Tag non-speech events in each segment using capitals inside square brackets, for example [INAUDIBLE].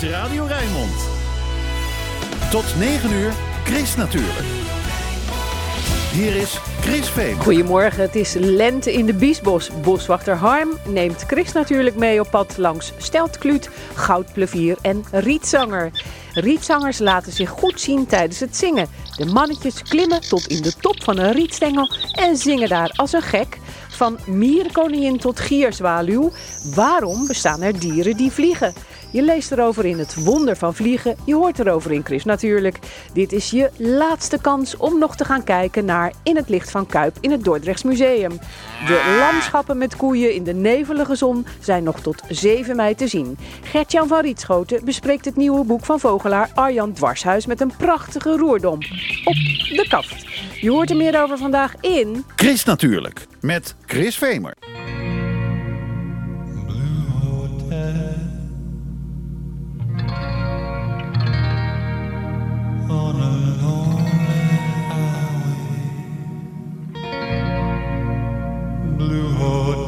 Radio Rijnmond. Tot 9 uur, Chris natuurlijk. Hier is Chris Veen. Goedemorgen, het is lente in de Biesbos. Boswachter Harm neemt Chris natuurlijk mee op pad langs Steltkluut, Goudplevier en Rietzanger. Rietzangers laten zich goed zien tijdens het zingen. De mannetjes klimmen tot in de top van een rietstengel en zingen daar als een gek. Van mierenkoningin tot gierzwaluw. Waarom bestaan er dieren die vliegen? Je leest erover in Het Wonder van Vliegen. Je hoort erover in Chris natuurlijk. Dit is je laatste kans om nog te gaan kijken naar In het Licht van Kuip in het Dordrechts Museum. De landschappen met koeien in de nevelige zon zijn nog tot 7 mei te zien. Gertjan van Rietschoten bespreekt het nieuwe boek van vogelaar Arjan Dwarshuis met een prachtige roerdom op de kaft. Je hoort er meer over vandaag in... Chris natuurlijk, met Chris Vemer. Blue Hotel.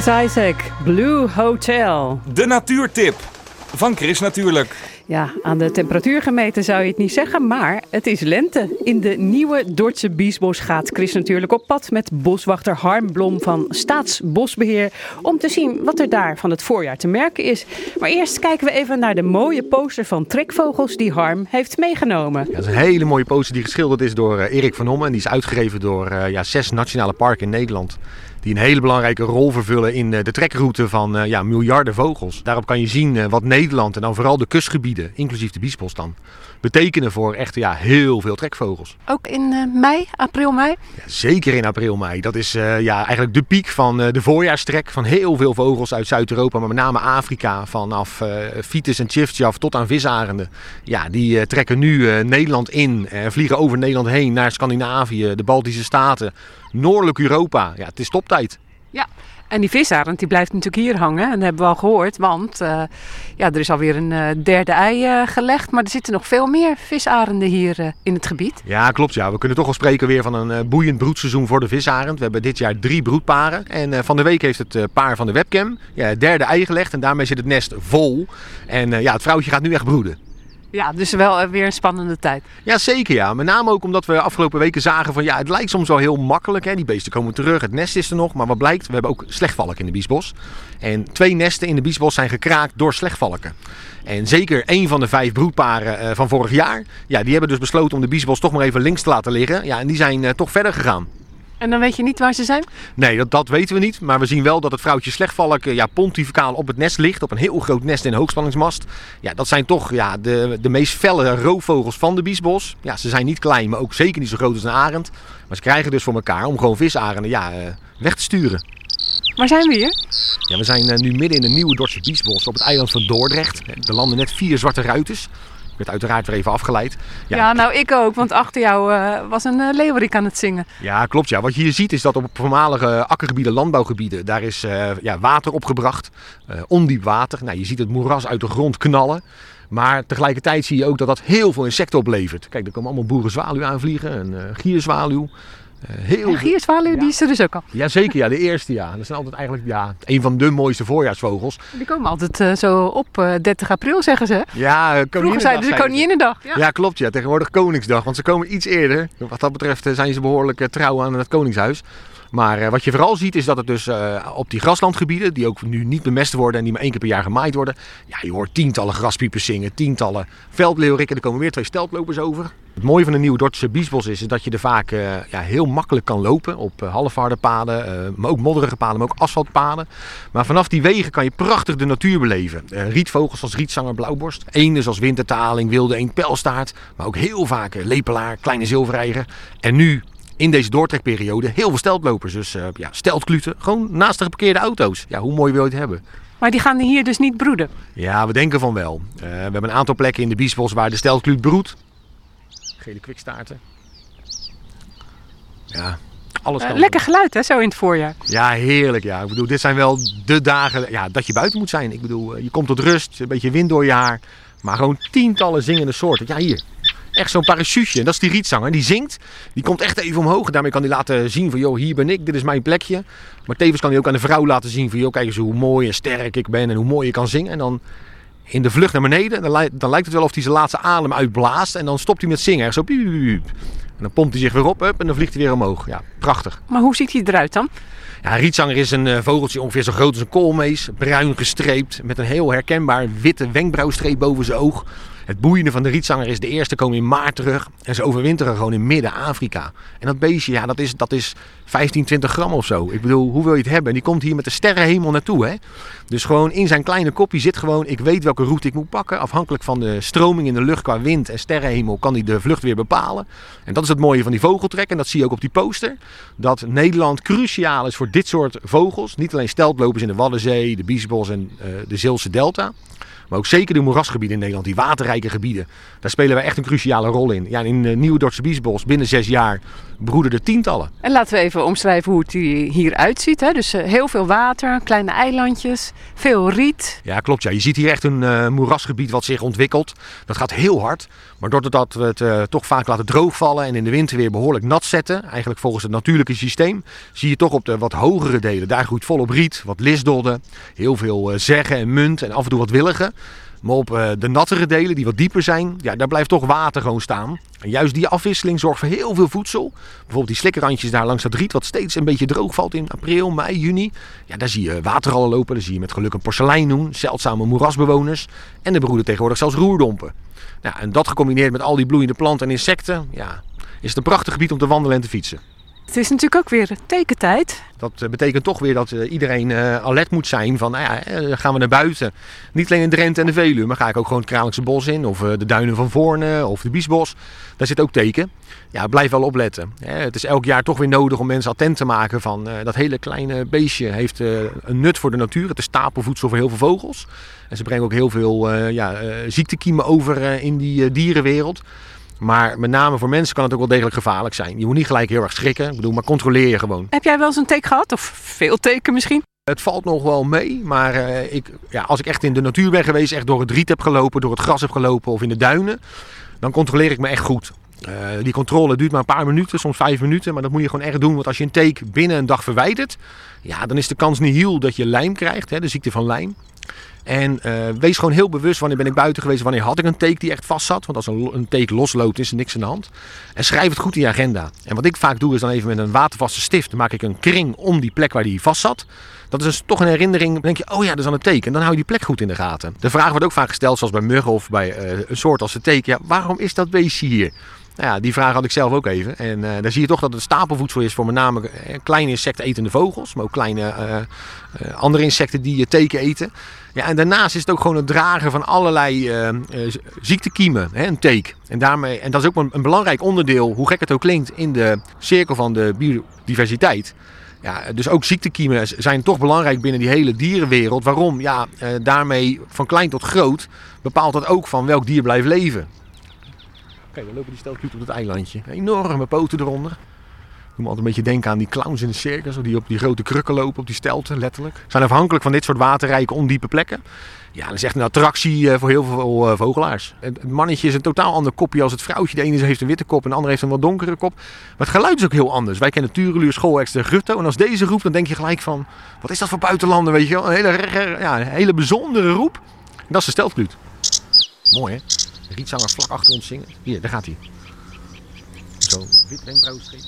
Chris Isaac, Blue Hotel. De natuurtip van Chris natuurlijk. Ja, aan de temperatuur gemeten zou je het niet zeggen, maar het is lente. In de nieuwe Dordtse Biesbos gaat Chris natuurlijk op pad met boswachter Harm Blom van Staatsbosbeheer om te zien wat er daar van het voorjaar te merken is. Maar eerst kijken we even naar de mooie poster van trekvogels die Harm heeft meegenomen. Ja, dat is een hele mooie poster die geschilderd is door eh, Erik van Hommen. En die is uitgegeven door eh, ja, zes nationale parken in Nederland. Die een hele belangrijke rol vervullen in eh, de trekroute van eh, ja, miljarden vogels. Daarop kan je zien eh, wat Nederland en dan vooral de kustgebieden, inclusief de Biesbos dan, betekenen voor echt ja, heel veel trekvogels. Ook in eh, mei, april, mei. Ja, zeker in april, mei. Dat is eh, ja, eigenlijk de piek van eh, de voorjaarstrek van heel veel vogels uit Zuid-Europa, maar met name Afrika. Vanaf Vitis en Tjiftjaf tot aan visarenden. Ja, die trekken nu Nederland in en vliegen over Nederland heen naar Scandinavië, de Baltische Staten, Noordelijk Europa. Ja, het is toptijd. Ja, en die visarend die blijft natuurlijk hier hangen. En dat hebben we al gehoord, want eh, ja, er is alweer een eh, derde ei eh, gelegd. Maar er zitten nog veel meer visarenden hier in het gebied. Ja, klopt. Ja. We kunnen toch wel spreken weer van een boeiend broedseizoen voor de visarend. We hebben dit jaar drie broedparen. En van de week heeft het paar van de webcam ja, het derde ei gelegd. En daarmee zit het nest vol. En ja, het vrouwtje gaat nu echt broeden. Ja, dus wel eh, weer een spannende tijd. Ja, zeker ja. Met name ook omdat we afgelopen weken zagen van ja, het lijkt soms wel heel makkelijk. Hè. Die beesten komen terug, het nest is er nog. Maar wat blijkt, we hebben ook slechtvalk in de biesbos. En twee nesten in de biesbos zijn gekraakt door slechtvalken. En zeker één van de vijf broedparen eh, van vorig jaar, ja, die hebben dus besloten om de biesbos toch maar even links te laten liggen. Ja, en die zijn eh, toch verder gegaan. En dan weet je niet waar ze zijn? Nee, dat, dat weten we niet. Maar we zien wel dat het vrouwtje slechtvalk eh, ja, pontificaal op het nest ligt. Op een heel groot nest in een hoogspanningsmast. Ja, dat zijn toch ja, de, de meest felle roofvogels van de biesbos. Ja, ze zijn niet klein, maar ook zeker niet zo groot als een arend. Maar ze krijgen dus voor elkaar om gewoon visarenden ja, eh, weg te sturen. Waar zijn we hier? Ja, we zijn eh, nu midden in de nieuwe Dordtse biesbos op het eiland van Dordrecht. Er landen net vier zwarte ruiters. Werd uiteraard weer even afgeleid. Ja, nou ik ook, want achter jou eh, was een uh, leeuwerik aan het zingen. Ja, klopt. Ja. Wat je hier ziet is dat op voormalige akkergebieden, landbouwgebieden, daar is eh, ja, water opgebracht. ondiep water. Nou, je ziet het moeras uit de grond knallen. Maar tegelijkertijd zie je ook dat dat heel veel insecten oplevert. Kijk, er komen allemaal boerenzwaluw aanvliegen, een gierzwaluw. Eh, heel En Gierswaluw, die is er dus ook al. Jazeker, ja, de eerste ja. Dat zijn altijd eigenlijk ja, een van de mooiste voorjaarsvogels. Die komen altijd eh, zo op eh, 30 april, zeggen ze. Ja, eh, Vroeger zeiden ze Koninginnedag. Ja. Ja, klopt. Ja. Tegenwoordig Koningsdag, want ze komen iets eerder. Wat dat betreft eh, zijn ze behoorlijk eh, trouw aan het Koningshuis. Maar eh, wat je vooral ziet is dat het dus eh, op die graslandgebieden, die ook nu niet bemest worden en die maar één keer per jaar gemaaid worden. Ja, je hoort tientallen graspiepers zingen, tientallen veldleeuwrikken. Er komen weer twee steltlopers over. Het mooie van de nieuwe Dordtse biesbos is, dat je er vaak eh, ja, heel makkelijk kan lopen. Op halfharde paden, maar ook modderige paden, maar ook asfaltpaden. Maar vanaf die wegen kan je prachtig de natuur beleven. Rietvogels als rietzanger, blauwborst. Eenden zoals wintertaling, wilde eend, pijlstaart. Maar ook heel vaak lepelaar, kleine zilvereiger. En nu in deze doortrekperiode heel veel steltlopers. Dus eh, ja, steltkluten, gewoon naast de geparkeerde auto's. Ja, hoe mooi wil je het hebben? Maar die gaan hier dus niet broeden. Ja, we denken van wel. Eh, we hebben een aantal plekken in de Biesbos waar de steltkluut broedt. Gele kwikstaarten. Ja, alles Eh, kan. lekker geluid hè, zo in het voorjaar. Ja, heerlijk. Ja. Ik bedoel, dit zijn wel de dagen ja, dat je buiten moet zijn. Ik bedoel, je komt tot rust, een beetje wind door je haar. Maar gewoon tientallen zingende soorten. Ja, hier. Echt zo'n parachuteje. En dat is die rietzanger. Die zingt. Die komt echt even omhoog. En daarmee kan hij laten zien van, joh, hier ben ik. Dit is mijn plekje. Maar tevens kan hij ook aan de vrouw laten zien van, joh, kijk eens hoe mooi en sterk ik ben. En hoe mooi je kan zingen. En dan in de vlucht naar beneden, dan, lijkt- dan lijkt het wel of hij zijn laatste adem uitblaast. En dan stopt hij met zingen. Echt Zo piep, piep, piep. En dan pompt hij zich weer op, en dan vliegt hij weer omhoog. Ja, prachtig. Maar hoe ziet hij eruit dan? Ja, een rietzanger is een eh, vogeltje ongeveer zo groot als een koolmees. Bruin gestreept, met een heel herkenbaar witte wenkbrauwstreep boven zijn oog. Het boeiende van de rietzanger is de eerste komen in maart terug. En ze overwinteren gewoon in Midden-Afrika. En dat beestje, ja, dat is, dat is 15, 20 gram of zo. Ik bedoel, hoe wil je het hebben? En die komt hier met de sterrenhemel naartoe, hè. Dus gewoon in zijn kleine kopje zit gewoon... ik weet welke route ik moet pakken. Afhankelijk van de stroming in de lucht qua wind en sterrenhemel... kan hij de vlucht weer bepalen. En dat is het mooie van die vogeltrek. En dat zie je ook op die poster. Dat Nederland cruciaal is voor dit soort vogels. Niet alleen steltlopers in de Waddenzee, de Biesbos en eh, de Zeelse Delta... Maar ook zeker de moerasgebieden in Nederland, die waterrijke gebieden. Daar spelen wij echt een cruciale rol in. Ja, in de Nieuwe Dordtse Biesbos, binnen zes jaar, broeden er tientallen. En laten we even omschrijven hoe het hier uitziet. Hè? Dus eh, heel veel water, kleine eilandjes, veel riet. Ja, klopt. Ja. Je ziet hier echt een eh, moerasgebied wat zich ontwikkelt. Dat gaat heel hard. Maar doordat we het eh, toch vaak laten droogvallen en in de winter weer behoorlijk nat zetten, eigenlijk volgens het natuurlijke systeem, zie je toch op de wat hogere delen, daar groeit volop riet, wat lisdodden, heel veel eh, zeggen en munt en af en toe wat willigen. Maar op eh, de nattere delen, die wat dieper zijn, ja, daar blijft toch water gewoon staan. En juist die afwisseling zorgt voor heel veel voedsel. Bijvoorbeeld die slikkerrandjes daar langs dat riet, wat steeds een beetje droog valt in april, mei, juni. Ja, daar zie je waterrallen lopen, daar zie je met geluk een porseleinoen, zeldzame moerasbewoners. En er broeden tegenwoordig zelfs roerdompen. Ja, en dat gecombineerd met al die bloeiende planten en insecten, ja, is het een prachtig gebied om te wandelen en te fietsen. Het is natuurlijk ook weer tekentijd. Dat eh, betekent toch weer dat eh, iedereen eh, alert moet zijn van, nou ja, gaan we naar buiten. Niet alleen in Drenthe en de Veluwe, maar ga ik ook gewoon het Kralingse Bos in. Of de Duinen van Voorne of de Biesbos. Daar zit ook teken. Ja, blijf wel opletten. Het is elk jaar toch weer nodig om mensen attent te maken van dat hele kleine beestje heeft een nut voor de natuur. Het is stapelvoedsel voor heel veel vogels. En ze brengen ook heel veel ja, ziektekiemen over in die dierenwereld. Maar met name voor mensen kan het ook wel degelijk gevaarlijk zijn. Je moet niet gelijk heel erg schrikken. Ik bedoel, maar controleer je gewoon. Heb jij wel eens een teken gehad? Of veel teken misschien? Het valt nog wel mee, maar eh, ik, ja, als ik echt in de natuur ben geweest, echt door het riet heb gelopen, door het gras heb gelopen of in de duinen, dan controleer ik me echt goed. Eh, die controle duurt maar een paar minuten, soms vijf minuten, maar dat moet je gewoon echt doen. Want als je een teek binnen een dag verwijdert, ja, dan is de kans niet heel dat je lijm krijgt, hè, de ziekte van lijm. En eh, wees gewoon heel bewust wanneer ben ik buiten geweest, wanneer had ik een teek die echt vast zat. Want als een, een teek losloopt is er niks aan de hand. En schrijf het goed in je agenda. En wat ik vaak doe is dan even met een watervaste stift, maak ik een kring om die plek waar die vast zat. Dat is dus toch een herinnering. Dan denk je, oh ja, dat is aan het teken. En dan hou je die plek goed in de gaten. De vraag wordt ook vaak gesteld, zoals bij muggen of bij eh, een soort als de teken. Ja, waarom is dat beestje hier? Nou ja, die vraag had ik zelf ook even. En eh daar zie je toch dat het stapelvoedsel is voor met name eh, kleine insectenetende vogels. Maar ook kleine eh, andere insecten die je teken eten. Ja, en daarnaast is het ook gewoon het dragen van allerlei ziektekiemen, hè, een teek. En, daarmee, en dat is ook een, een belangrijk onderdeel, hoe gek het ook klinkt, in de cirkel van de biodiversiteit. Ja, dus ook ziektekiemen zijn toch belangrijk binnen die hele dierenwereld. Waarom? Ja, daarmee van klein tot groot bepaalt dat ook van welk dier blijft leven. Kijk, dan lopen die steltjes op het eilandje. Enorme poten eronder. Ik moet me altijd een beetje denken aan die clowns in de circus, die op die grote krukken lopen, op die stelten, letterlijk. Zijn afhankelijk van dit soort waterrijke, ondiepe plekken. Ja, dat is echt een attractie eh, voor heel veel eh, vogelaars. Het mannetje is een totaal ander kopje als het vrouwtje. De ene heeft een witte kop en de andere heeft een wat donkere kop. Maar het geluid is ook heel anders. Wij kennen Tureluur, Schoolheks, de Grutto. En als deze roept, dan denk je gelijk van... Wat is dat voor buitenlander, weet je wel? Een hele, ja, een hele bijzondere roep. En dat is de steltkluut. Mooi, hè? De rietzanger vlak achter ons zingen. Hier, daar gaat hij. Zo, wit wenkbrauwstreep.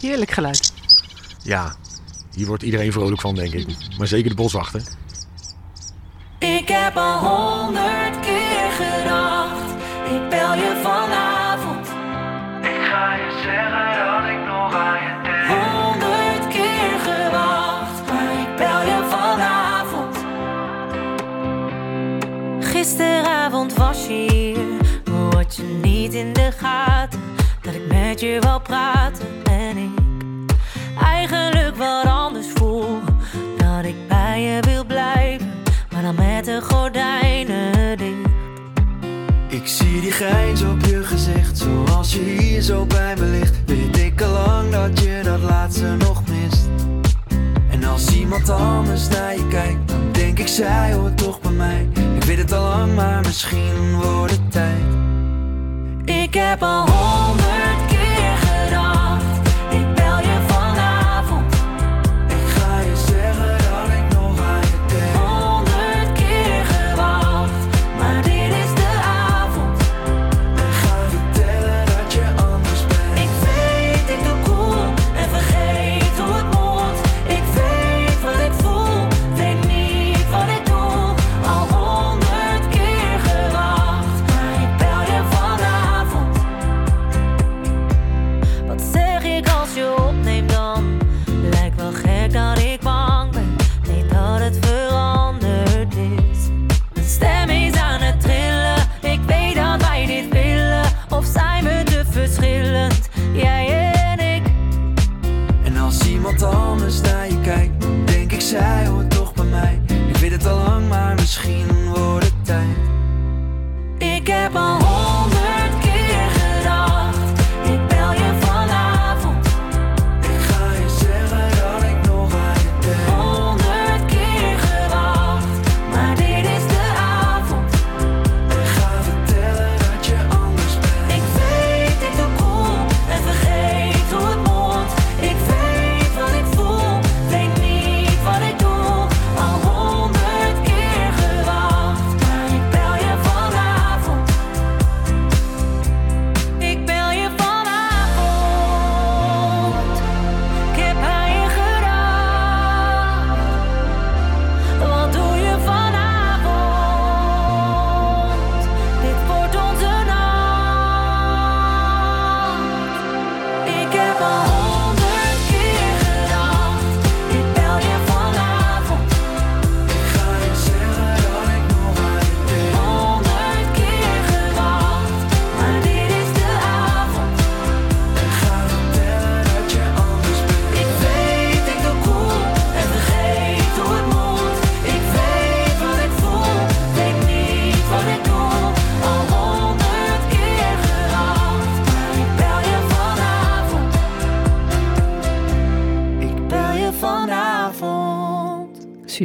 Heerlijk geluid. Ja, hier wordt iedereen vrolijk van, denk ik. Maar zeker de boswachter. Ik heb al honderd keer gedacht, ik bel je vanavond. Ik ga je zeggen dat ik nog aan je Gisteravond was je hier, maar had je niet in de gaten dat ik met je wou praten en ik eigenlijk wat anders voel. Dat ik bij je wil blijven, maar dan met de gordijnen dicht. Ik zie die grijns op je gezicht, zoals je hier zo bij me ligt. Weet ik al lang dat je dat laatste nog mist. Als iemand anders naar je kijkt, dan denk ik zij hoort toch bij mij. Ik weet het al lang, maar misschien wordt het tijd. Ik heb al honderd keer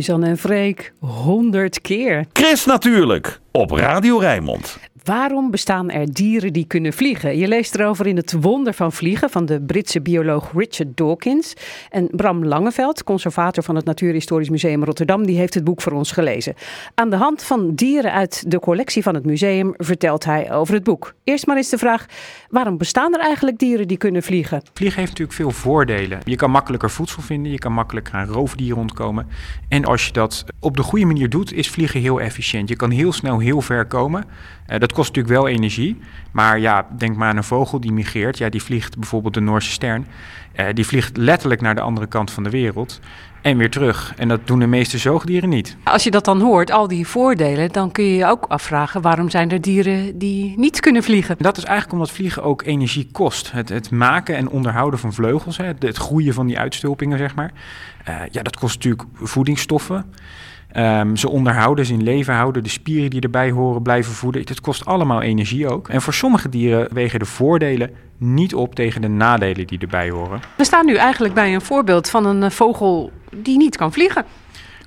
Suzanne en Freek, honderd keer. Chris natuurlijk, op Radio Rijnmond. Waarom bestaan er dieren die kunnen vliegen? Je leest erover in Het Wonder van Vliegen van de Britse bioloog Richard Dawkins. En Bram Langeveld, conservator van het Natuurhistorisch Museum Rotterdam, die heeft het boek voor ons gelezen. Aan de hand van dieren uit de collectie van het museum vertelt hij over het boek. Eerst maar eens de vraag, waarom bestaan er eigenlijk dieren die kunnen vliegen? Vliegen heeft natuurlijk veel voordelen. Je kan makkelijker voedsel vinden, je kan makkelijker aan roofdieren ontkomen. En als je dat op de goede manier doet, is vliegen heel efficiënt. Je kan heel snel heel ver komen. Uh, dat kost natuurlijk wel energie. Maar ja, denk maar aan een vogel die migreert. Ja, die vliegt bijvoorbeeld de Noorse stern. Uh, die vliegt letterlijk naar de andere kant van de wereld. En weer terug. En dat doen de meeste zoogdieren niet. Als je dat dan hoort, al die voordelen, dan kun je je ook afvragen waarom zijn er dieren die niet kunnen vliegen? Dat is eigenlijk omdat vliegen ook energie kost. Het, het maken en onderhouden van vleugels, hè, het groeien van die uitstulpingen, zeg maar. Uh, ja, dat kost natuurlijk voedingsstoffen. Um, ze onderhouden, ze in leven houden, de spieren die erbij horen blijven voeden. Het kost allemaal energie ook. En voor sommige dieren wegen de voordelen niet op tegen de nadelen die erbij horen. We staan nu eigenlijk bij een voorbeeld van een vogel die niet kan vliegen.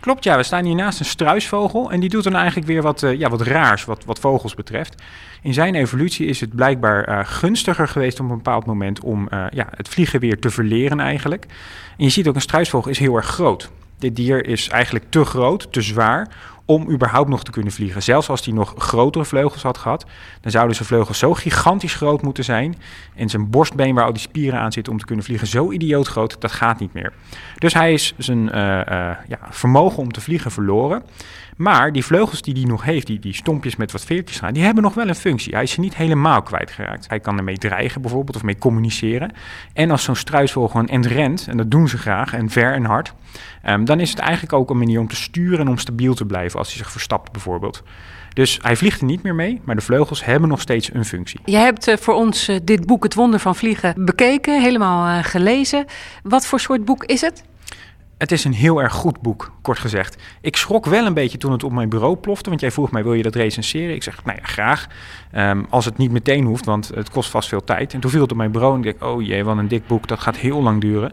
Klopt, ja. We staan hier naast een struisvogel en die doet dan eigenlijk weer wat, uh, ja, wat raars wat, wat vogels betreft. In zijn evolutie is het blijkbaar uh, gunstiger geweest op een bepaald moment om uh, ja, het vliegen weer te verleren eigenlijk. En je ziet ook een struisvogel is heel erg groot. Dit dier is eigenlijk te groot, te zwaar om überhaupt nog te kunnen vliegen. Zelfs als hij nog grotere vleugels had gehad, dan zouden zijn vleugels zo gigantisch groot moeten zijn. En zijn borstbeen, waar al die spieren aan zitten om te kunnen vliegen, zo idioot groot, dat gaat niet meer. Dus hij is zijn uh, uh, ja, vermogen om te vliegen verloren. Maar die vleugels die hij nog heeft, die, die stompjes met wat veertjes gaan, die hebben nog wel een functie. Hij is ze niet helemaal kwijtgeraakt. Hij kan ermee dreigen bijvoorbeeld, of mee communiceren. En als zo'n struisvogel een end rent, en dat doen ze graag, en ver en hard, um, dan is het eigenlijk ook een manier om te sturen en om stabiel te blijven als hij zich verstapt bijvoorbeeld. Dus hij vliegt er niet meer mee, maar de vleugels hebben nog steeds een functie. Je hebt uh, voor ons uh, dit boek Het Wonder van Vliegen bekeken, helemaal uh, gelezen. Wat voor soort boek is het? Het is een heel erg goed boek, kort gezegd. Ik schrok wel een beetje toen het op mijn bureau plofte, want jij vroeg mij, wil je dat recenseren? Ik zeg, nou ja, graag. Um, als het niet meteen hoeft, want het kost vast veel tijd. En toen viel het op mijn bureau en ik dacht, oh jee, wat een dik boek, dat gaat heel lang duren.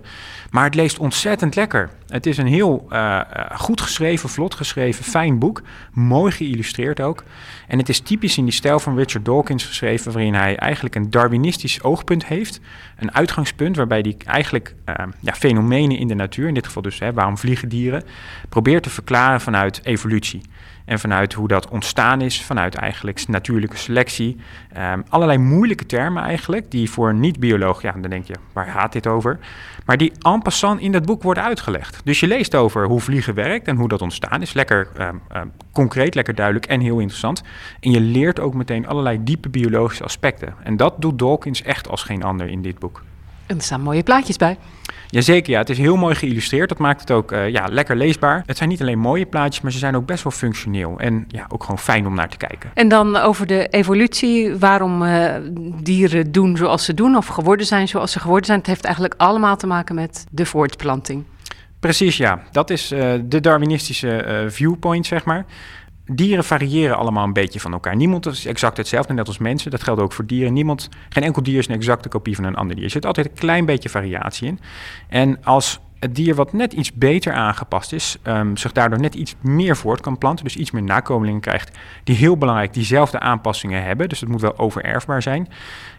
Maar het leest ontzettend lekker. Het is een heel uh, goed geschreven, vlot geschreven, fijn boek. Mooi geïllustreerd ook. En het is typisch in die stijl van Richard Dawkins geschreven, waarin hij eigenlijk een Darwinistisch oogpunt heeft. Een uitgangspunt waarbij hij eigenlijk uh, ja, fenomenen in de natuur, in dit geval dus hè, waarom vliegen dieren, probeert te verklaren vanuit evolutie. En vanuit hoe dat ontstaan is, vanuit eigenlijk natuurlijke selectie. Um, allerlei moeilijke termen eigenlijk, die voor een niet-bioloog, ja, dan denk je, waar gaat dit over? Maar die en passant in dat boek worden uitgelegd. Dus je leest over hoe vliegen werkt en hoe dat ontstaan is. Lekker um, um, concreet, lekker duidelijk en heel interessant. En je leert ook meteen allerlei diepe biologische aspecten. En dat doet Dawkins echt als geen ander in dit boek. En er staan mooie plaatjes bij. Jazeker, ja. Het is heel mooi geïllustreerd. Dat maakt het ook uh, ja, lekker leesbaar. Het zijn niet alleen mooie plaatjes, maar ze zijn ook best wel functioneel. En ja, ook gewoon fijn om naar te kijken. En dan over de evolutie. Waarom uh, dieren doen zoals ze doen of geworden zijn zoals ze geworden zijn. Het heeft eigenlijk allemaal te maken met de voortplanting. Precies, ja. Dat is uh, de Darwinistische viewpoint, zeg maar. Dieren variëren allemaal een beetje van elkaar. Niemand is exact hetzelfde, net als mensen. Dat geldt ook voor dieren. Niemand, geen enkel dier is een exacte kopie van een ander dier. Er zit altijd een klein beetje variatie in. En als het dier wat net iets beter aangepast is, um, zich daardoor net iets meer voort kan planten, dus iets meer nakomelingen krijgt, die heel belangrijk diezelfde aanpassingen hebben, dus het moet wel overerfbaar zijn,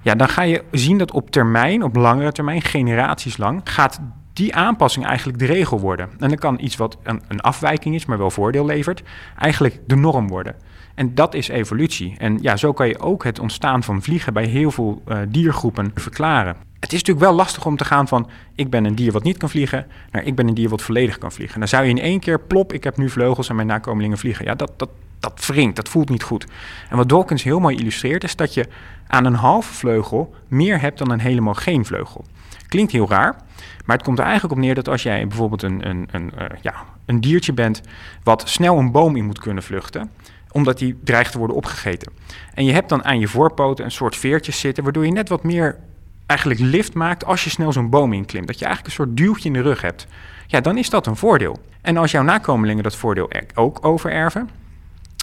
ja, dan ga je zien dat op termijn, op langere termijn, generaties lang, gaat die aanpassing eigenlijk de regel worden. En dan kan iets wat een, een, afwijking is, maar wel voordeel levert, eigenlijk de norm worden. En dat is evolutie. En ja, zo kan je ook het ontstaan van vliegen bij heel veel uh, diergroepen verklaren. Het is natuurlijk wel lastig om te gaan van ik ben een dier wat niet kan vliegen, naar ik ben een dier wat volledig kan vliegen. Dan zou je in één keer plop, ik heb nu vleugels en mijn nakomelingen vliegen. Ja, dat, dat, dat wringt, dat voelt niet goed. En wat Dawkins heel mooi illustreert is dat je aan een halve vleugel meer hebt dan een helemaal geen vleugel. Klinkt heel raar, maar het komt er eigenlijk op neer dat als jij bijvoorbeeld een, een, een, uh, ja, een diertje bent wat snel een boom in moet kunnen vluchten, omdat die dreigt te worden opgegeten. En je hebt dan aan je voorpoten een soort veertjes zitten, waardoor je net wat meer eigenlijk lift maakt als je snel zo'n boom inklimt. Dat je eigenlijk een soort duwtje in de rug hebt. Ja, dan is dat een voordeel. En als jouw nakomelingen dat voordeel ook overerven,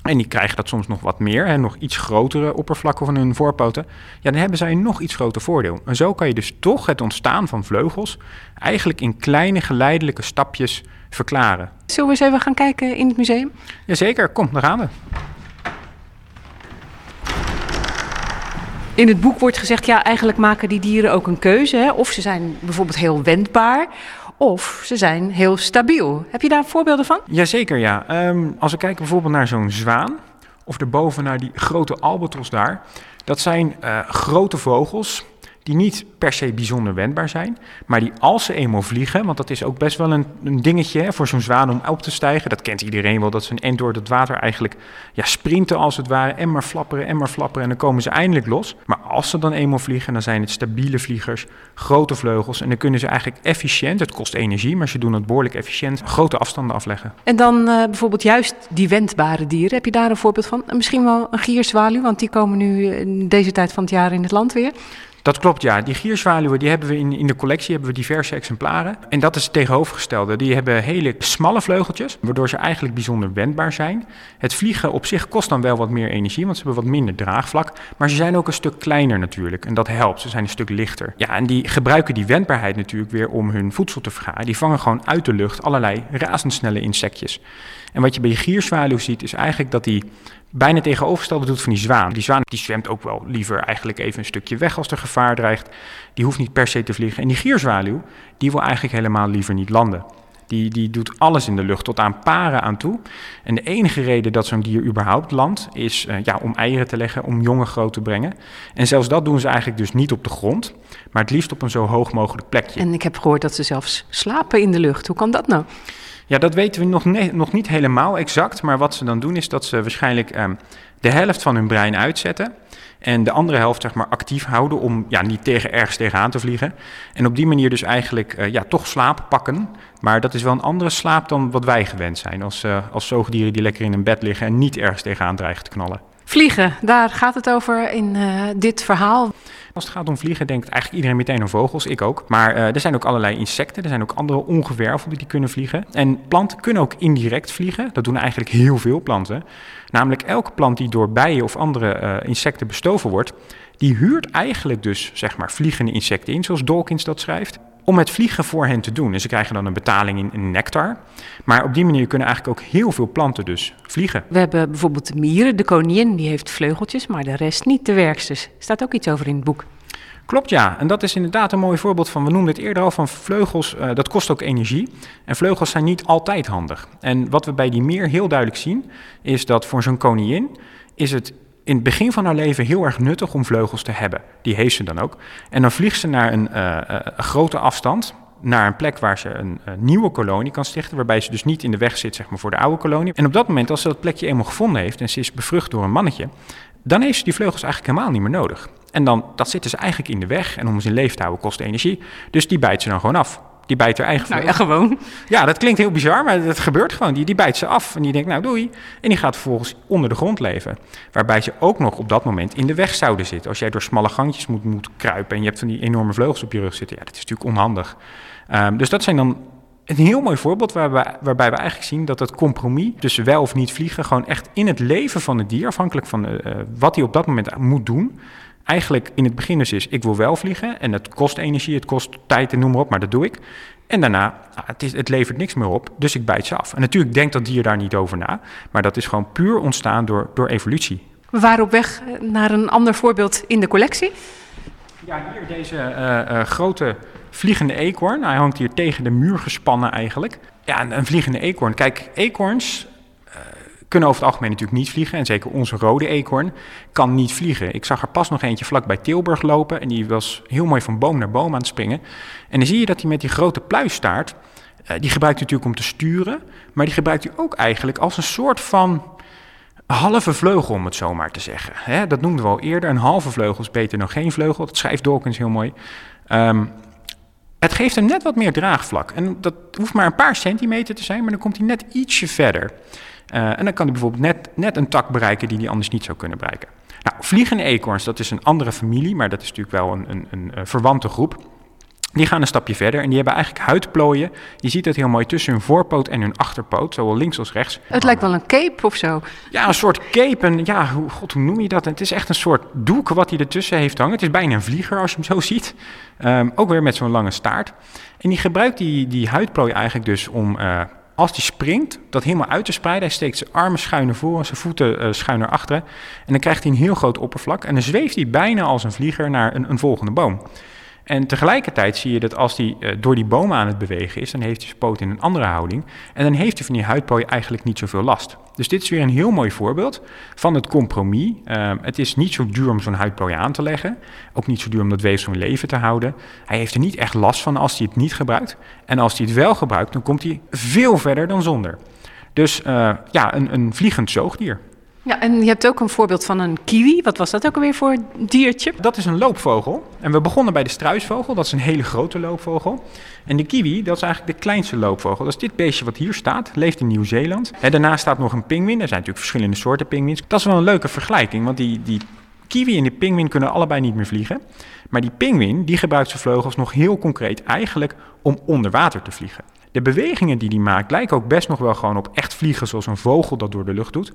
en die krijgen dat soms nog wat meer, hè, nog iets grotere oppervlakken van hun voorpoten, ja, dan hebben zij een nog iets groter voordeel. En zo kan je dus toch het ontstaan van vleugels eigenlijk in kleine geleidelijke stapjes verklaren. Zullen we eens even gaan kijken in het museum? Jazeker, kom, daar gaan we. In het boek wordt gezegd, ja, eigenlijk maken die dieren ook een keuze. Hè? Of ze zijn bijvoorbeeld heel wendbaar, of ze zijn heel stabiel. Heb je daar voorbeelden van? Jazeker, ja. Ehm, als we kijken bijvoorbeeld naar zo'n zwaan, of erboven naar die grote albatros daar. Dat zijn eh, grote vogels die niet per se bijzonder wendbaar zijn, maar die als ze eenmaal vliegen, want dat is ook best wel een, dingetje hè, voor zo'n zwaan om op te stijgen, dat kent iedereen wel, dat ze end door het water eigenlijk ja, sprinten als het ware, en maar flapperen, en maar flapperen, en dan komen ze eindelijk los. Maar als ze dan eenmaal vliegen, dan zijn het stabiele vliegers, grote vleugels, en dan kunnen ze eigenlijk efficiënt, het kost energie, maar ze doen het behoorlijk efficiënt, grote afstanden afleggen. En dan uh, bijvoorbeeld juist die wendbare dieren, heb je daar een voorbeeld van? Misschien wel een gierzwaluw, want die komen nu in deze tijd van het jaar in het land weer. Dat klopt, ja. Die gierzwaluwen die hebben we in, in de collectie hebben we diverse exemplaren. En dat is het tegenovergestelde. Die hebben hele smalle vleugeltjes, waardoor ze eigenlijk bijzonder wendbaar zijn. Het vliegen op zich kost dan wel wat meer energie, want ze hebben wat minder draagvlak. Maar ze zijn ook een stuk kleiner natuurlijk. En dat helpt. Ze zijn een stuk lichter. Ja, en die gebruiken die wendbaarheid natuurlijk weer om hun voedsel te vergaren. Die vangen gewoon uit de lucht allerlei razendsnelle insectjes. En wat je bij je gierzwaluw ziet, is eigenlijk dat die bijna tegenovergestelde doet van die zwaan. Die zwaan die zwemt ook wel liever eigenlijk even een stukje weg als er gevaar dreigt. Die hoeft niet per se te vliegen. En die gierzwaluw, die wil eigenlijk helemaal liever niet landen. Die, die doet alles in de lucht, tot aan paren aan toe. En de enige reden dat zo'n dier überhaupt landt, is uh, ja, om eieren te leggen, om jongen groot te brengen. En zelfs dat doen ze eigenlijk dus niet op de grond, maar het liefst op een zo hoog mogelijk plekje. En ik heb gehoord dat ze zelfs slapen in de lucht. Hoe kan dat nou? Ja, dat weten we nog, nog niet helemaal exact. Maar wat ze dan doen is dat ze waarschijnlijk um, de helft van hun brein uitzetten. En de andere helft zeg maar actief houden om ja, niet tegen, ergens tegenaan te vliegen. En op die manier dus eigenlijk uh, ja, toch slaap pakken. Maar dat is wel een andere slaap dan wat wij gewend zijn. Als, uh, als zoogdieren die lekker in een bed liggen en niet ergens tegenaan dreigen te knallen. Vliegen, daar gaat het over in uh, dit verhaal. Als het gaat om vliegen, denkt eigenlijk iedereen meteen aan vogels, ik ook. Maar uh, er zijn ook allerlei insecten, er zijn ook andere ongewervelden die kunnen vliegen. En planten kunnen ook indirect vliegen. Dat doen eigenlijk heel veel planten. Namelijk elke plant die door bijen of andere uh, insecten bestoven wordt, die huurt eigenlijk dus zeg maar vliegende insecten in, zoals Dawkins dat schrijft om het vliegen voor hen te doen. En ze krijgen dan een betaling in, nectar. Maar op die manier kunnen eigenlijk ook heel veel planten dus vliegen. We hebben bijvoorbeeld de mieren. De koningin die heeft vleugeltjes, maar de rest niet. De werksters. Staat ook iets over in het boek. Klopt ja, en dat is inderdaad een mooi voorbeeld van, we noemden het eerder al, van vleugels, uh, dat kost ook energie. En vleugels zijn niet altijd handig. En wat we bij die mier heel duidelijk zien, is dat voor zo'n koningin is het in het begin van haar leven heel erg nuttig om vleugels te hebben. Die heeft ze dan ook. En dan vliegt ze naar een, uh, een grote afstand, naar een plek waar ze een, een, nieuwe kolonie kan stichten, waarbij ze dus niet in de weg zit zeg maar, voor de oude kolonie. En op dat moment, als ze dat plekje eenmaal gevonden heeft en ze is bevrucht door een mannetje, dan heeft ze die vleugels eigenlijk helemaal niet meer nodig. En dan, dat zitten ze eigenlijk in de weg en om ze in leven te houden kost energie. Dus die bijt ze dan gewoon af. Die bijt haar eigen Nou ja, gewoon. Ja, dat klinkt heel bizar, maar dat gebeurt gewoon. Die, die bijt ze af en die denkt, nou doei. En die gaat vervolgens onder de grond leven. Waarbij ze ook nog op dat moment in de weg zouden zitten. Als jij door smalle gangjes moet, moet kruipen en je hebt van die enorme vleugels op je rug zitten. Ja, dat is natuurlijk onhandig. Um, dus dat zijn dan een heel mooi voorbeeld waarbij, waarbij we eigenlijk zien dat het compromis tussen wel of niet vliegen... gewoon echt in het leven van het dier, afhankelijk van uh, wat hij op dat moment moet doen eigenlijk in het begin dus is, ik wil wel vliegen en het kost energie, het kost tijd en noem maar op, maar dat doe ik. En daarna, ah, het, is, het levert niks meer op, dus ik bijt ze af. En natuurlijk denkt dat dier daar niet over na, maar dat is gewoon puur ontstaan door, door evolutie. We waren op weg naar een ander voorbeeld in de collectie. Ja, hier deze uh, uh, grote vliegende eekhoorn. Hij hangt hier tegen de muur gespannen eigenlijk. Ja, een, een vliegende eekhoorn. Kijk, eekhoorns kunnen over het algemeen natuurlijk niet vliegen. En zeker onze rode eekhoorn kan niet vliegen. Ik zag er pas nog eentje vlak bij Tilburg lopen. En die was heel mooi van boom naar boom aan het springen. En dan zie je dat hij met die grote pluisstaart... Uh, die gebruikt hij natuurlijk om te sturen. Maar die gebruikt hij ook eigenlijk als een soort van halve vleugel, om het zo maar te zeggen. Dat noemden we al eerder. Een halve vleugel is beter dan geen vleugel. Dat schrijft Dawkins heel mooi. Um, het geeft hem net wat meer draagvlak. En dat hoeft maar een paar centimeter te zijn, maar dan komt hij net ietsje verder. Uh, en dan kan hij bijvoorbeeld net, net een tak bereiken die hij anders niet zou kunnen bereiken. Nou, vliegende eekhoorns, dat is een andere familie, maar dat is natuurlijk wel een, een, een verwante groep. Die gaan een stapje verder en die hebben eigenlijk huidplooien. Je ziet het heel mooi tussen hun voorpoot en hun achterpoot, zowel links als rechts. Het lijkt wel een cape of zo. Ja, een soort cape. En ja, hoe, god, hoe noem je dat? Het is echt een soort doek wat hij ertussen heeft hangen. Het is bijna een vlieger als je hem zo ziet. Ehm, ook weer met zo'n lange staart. En die gebruikt die, die huidplooi eigenlijk dus om, uh, als hij springt, dat helemaal uit te spreiden. Hij steekt zijn armen schuin naar voren, zijn voeten uh, schuin naar achteren. En dan krijgt hij een heel groot oppervlak. En dan zweeft hij bijna als een vlieger naar een, een volgende boom. En tegelijkertijd zie je dat als hij uh, door die boom aan het bewegen is, dan heeft hij zijn poot in een andere houding. En dan heeft hij van die huidplooi eigenlijk niet zoveel last. Dus dit is weer een heel mooi voorbeeld van het compromis. Uh, het is niet zo duur om zo'n huidplooi aan te leggen. Ook niet zo duur om dat weefsel in leven te houden. Hij heeft er niet echt last van als hij het niet gebruikt. En als hij het wel gebruikt, dan komt hij veel verder dan zonder. Dus uh, ja, een, een vliegend zoogdier. Ja, en je hebt ook een voorbeeld van een kiwi. Wat was dat ook alweer voor diertje? Dat is een loopvogel. En we begonnen bij de struisvogel. Dat is een hele grote loopvogel. En de kiwi, dat is eigenlijk de kleinste loopvogel. Dat is dit beestje wat hier staat. Leeft in Nieuw-Zeeland. En daarnaast staat nog een pinguïn. Er zijn natuurlijk verschillende soorten pinguïns. Dat is wel een leuke vergelijking. Want die, die kiwi en die pinguïn kunnen allebei niet meer vliegen. Maar die pinguïn, die gebruikt zijn vleugels nog heel concreet eigenlijk om onder water te vliegen. De bewegingen die hij maakt lijken ook best nog wel gewoon op echt vliegen zoals een vogel dat door de lucht doet.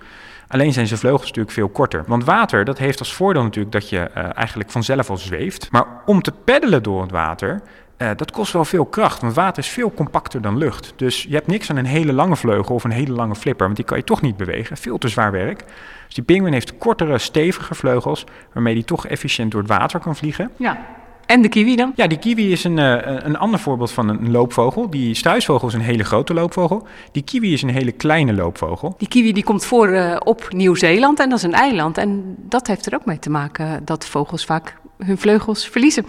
Alleen zijn zijn vleugels natuurlijk veel korter. Want water, dat heeft als voordeel natuurlijk dat je uh, eigenlijk vanzelf al zweeft. Maar om te peddelen door het water, uh, dat kost wel veel kracht. Want water is veel compacter dan lucht. Dus je hebt niks aan een hele lange vleugel of een hele lange flipper. Want die kan je toch niet bewegen. Veel te zwaar werk. Dus die pinguïn heeft kortere, stevige vleugels. Waarmee die toch efficiënt door het water kan vliegen. Ja. En de kiwi dan? Ja, die kiwi is een, uh, een ander voorbeeld van een loopvogel. Die struisvogel is een hele grote loopvogel. Die kiwi is een hele kleine loopvogel. Die kiwi die komt voor uh, op Nieuw-Zeeland en dat is een eiland. En dat heeft er ook mee te maken dat vogels vaak hun vleugels verliezen.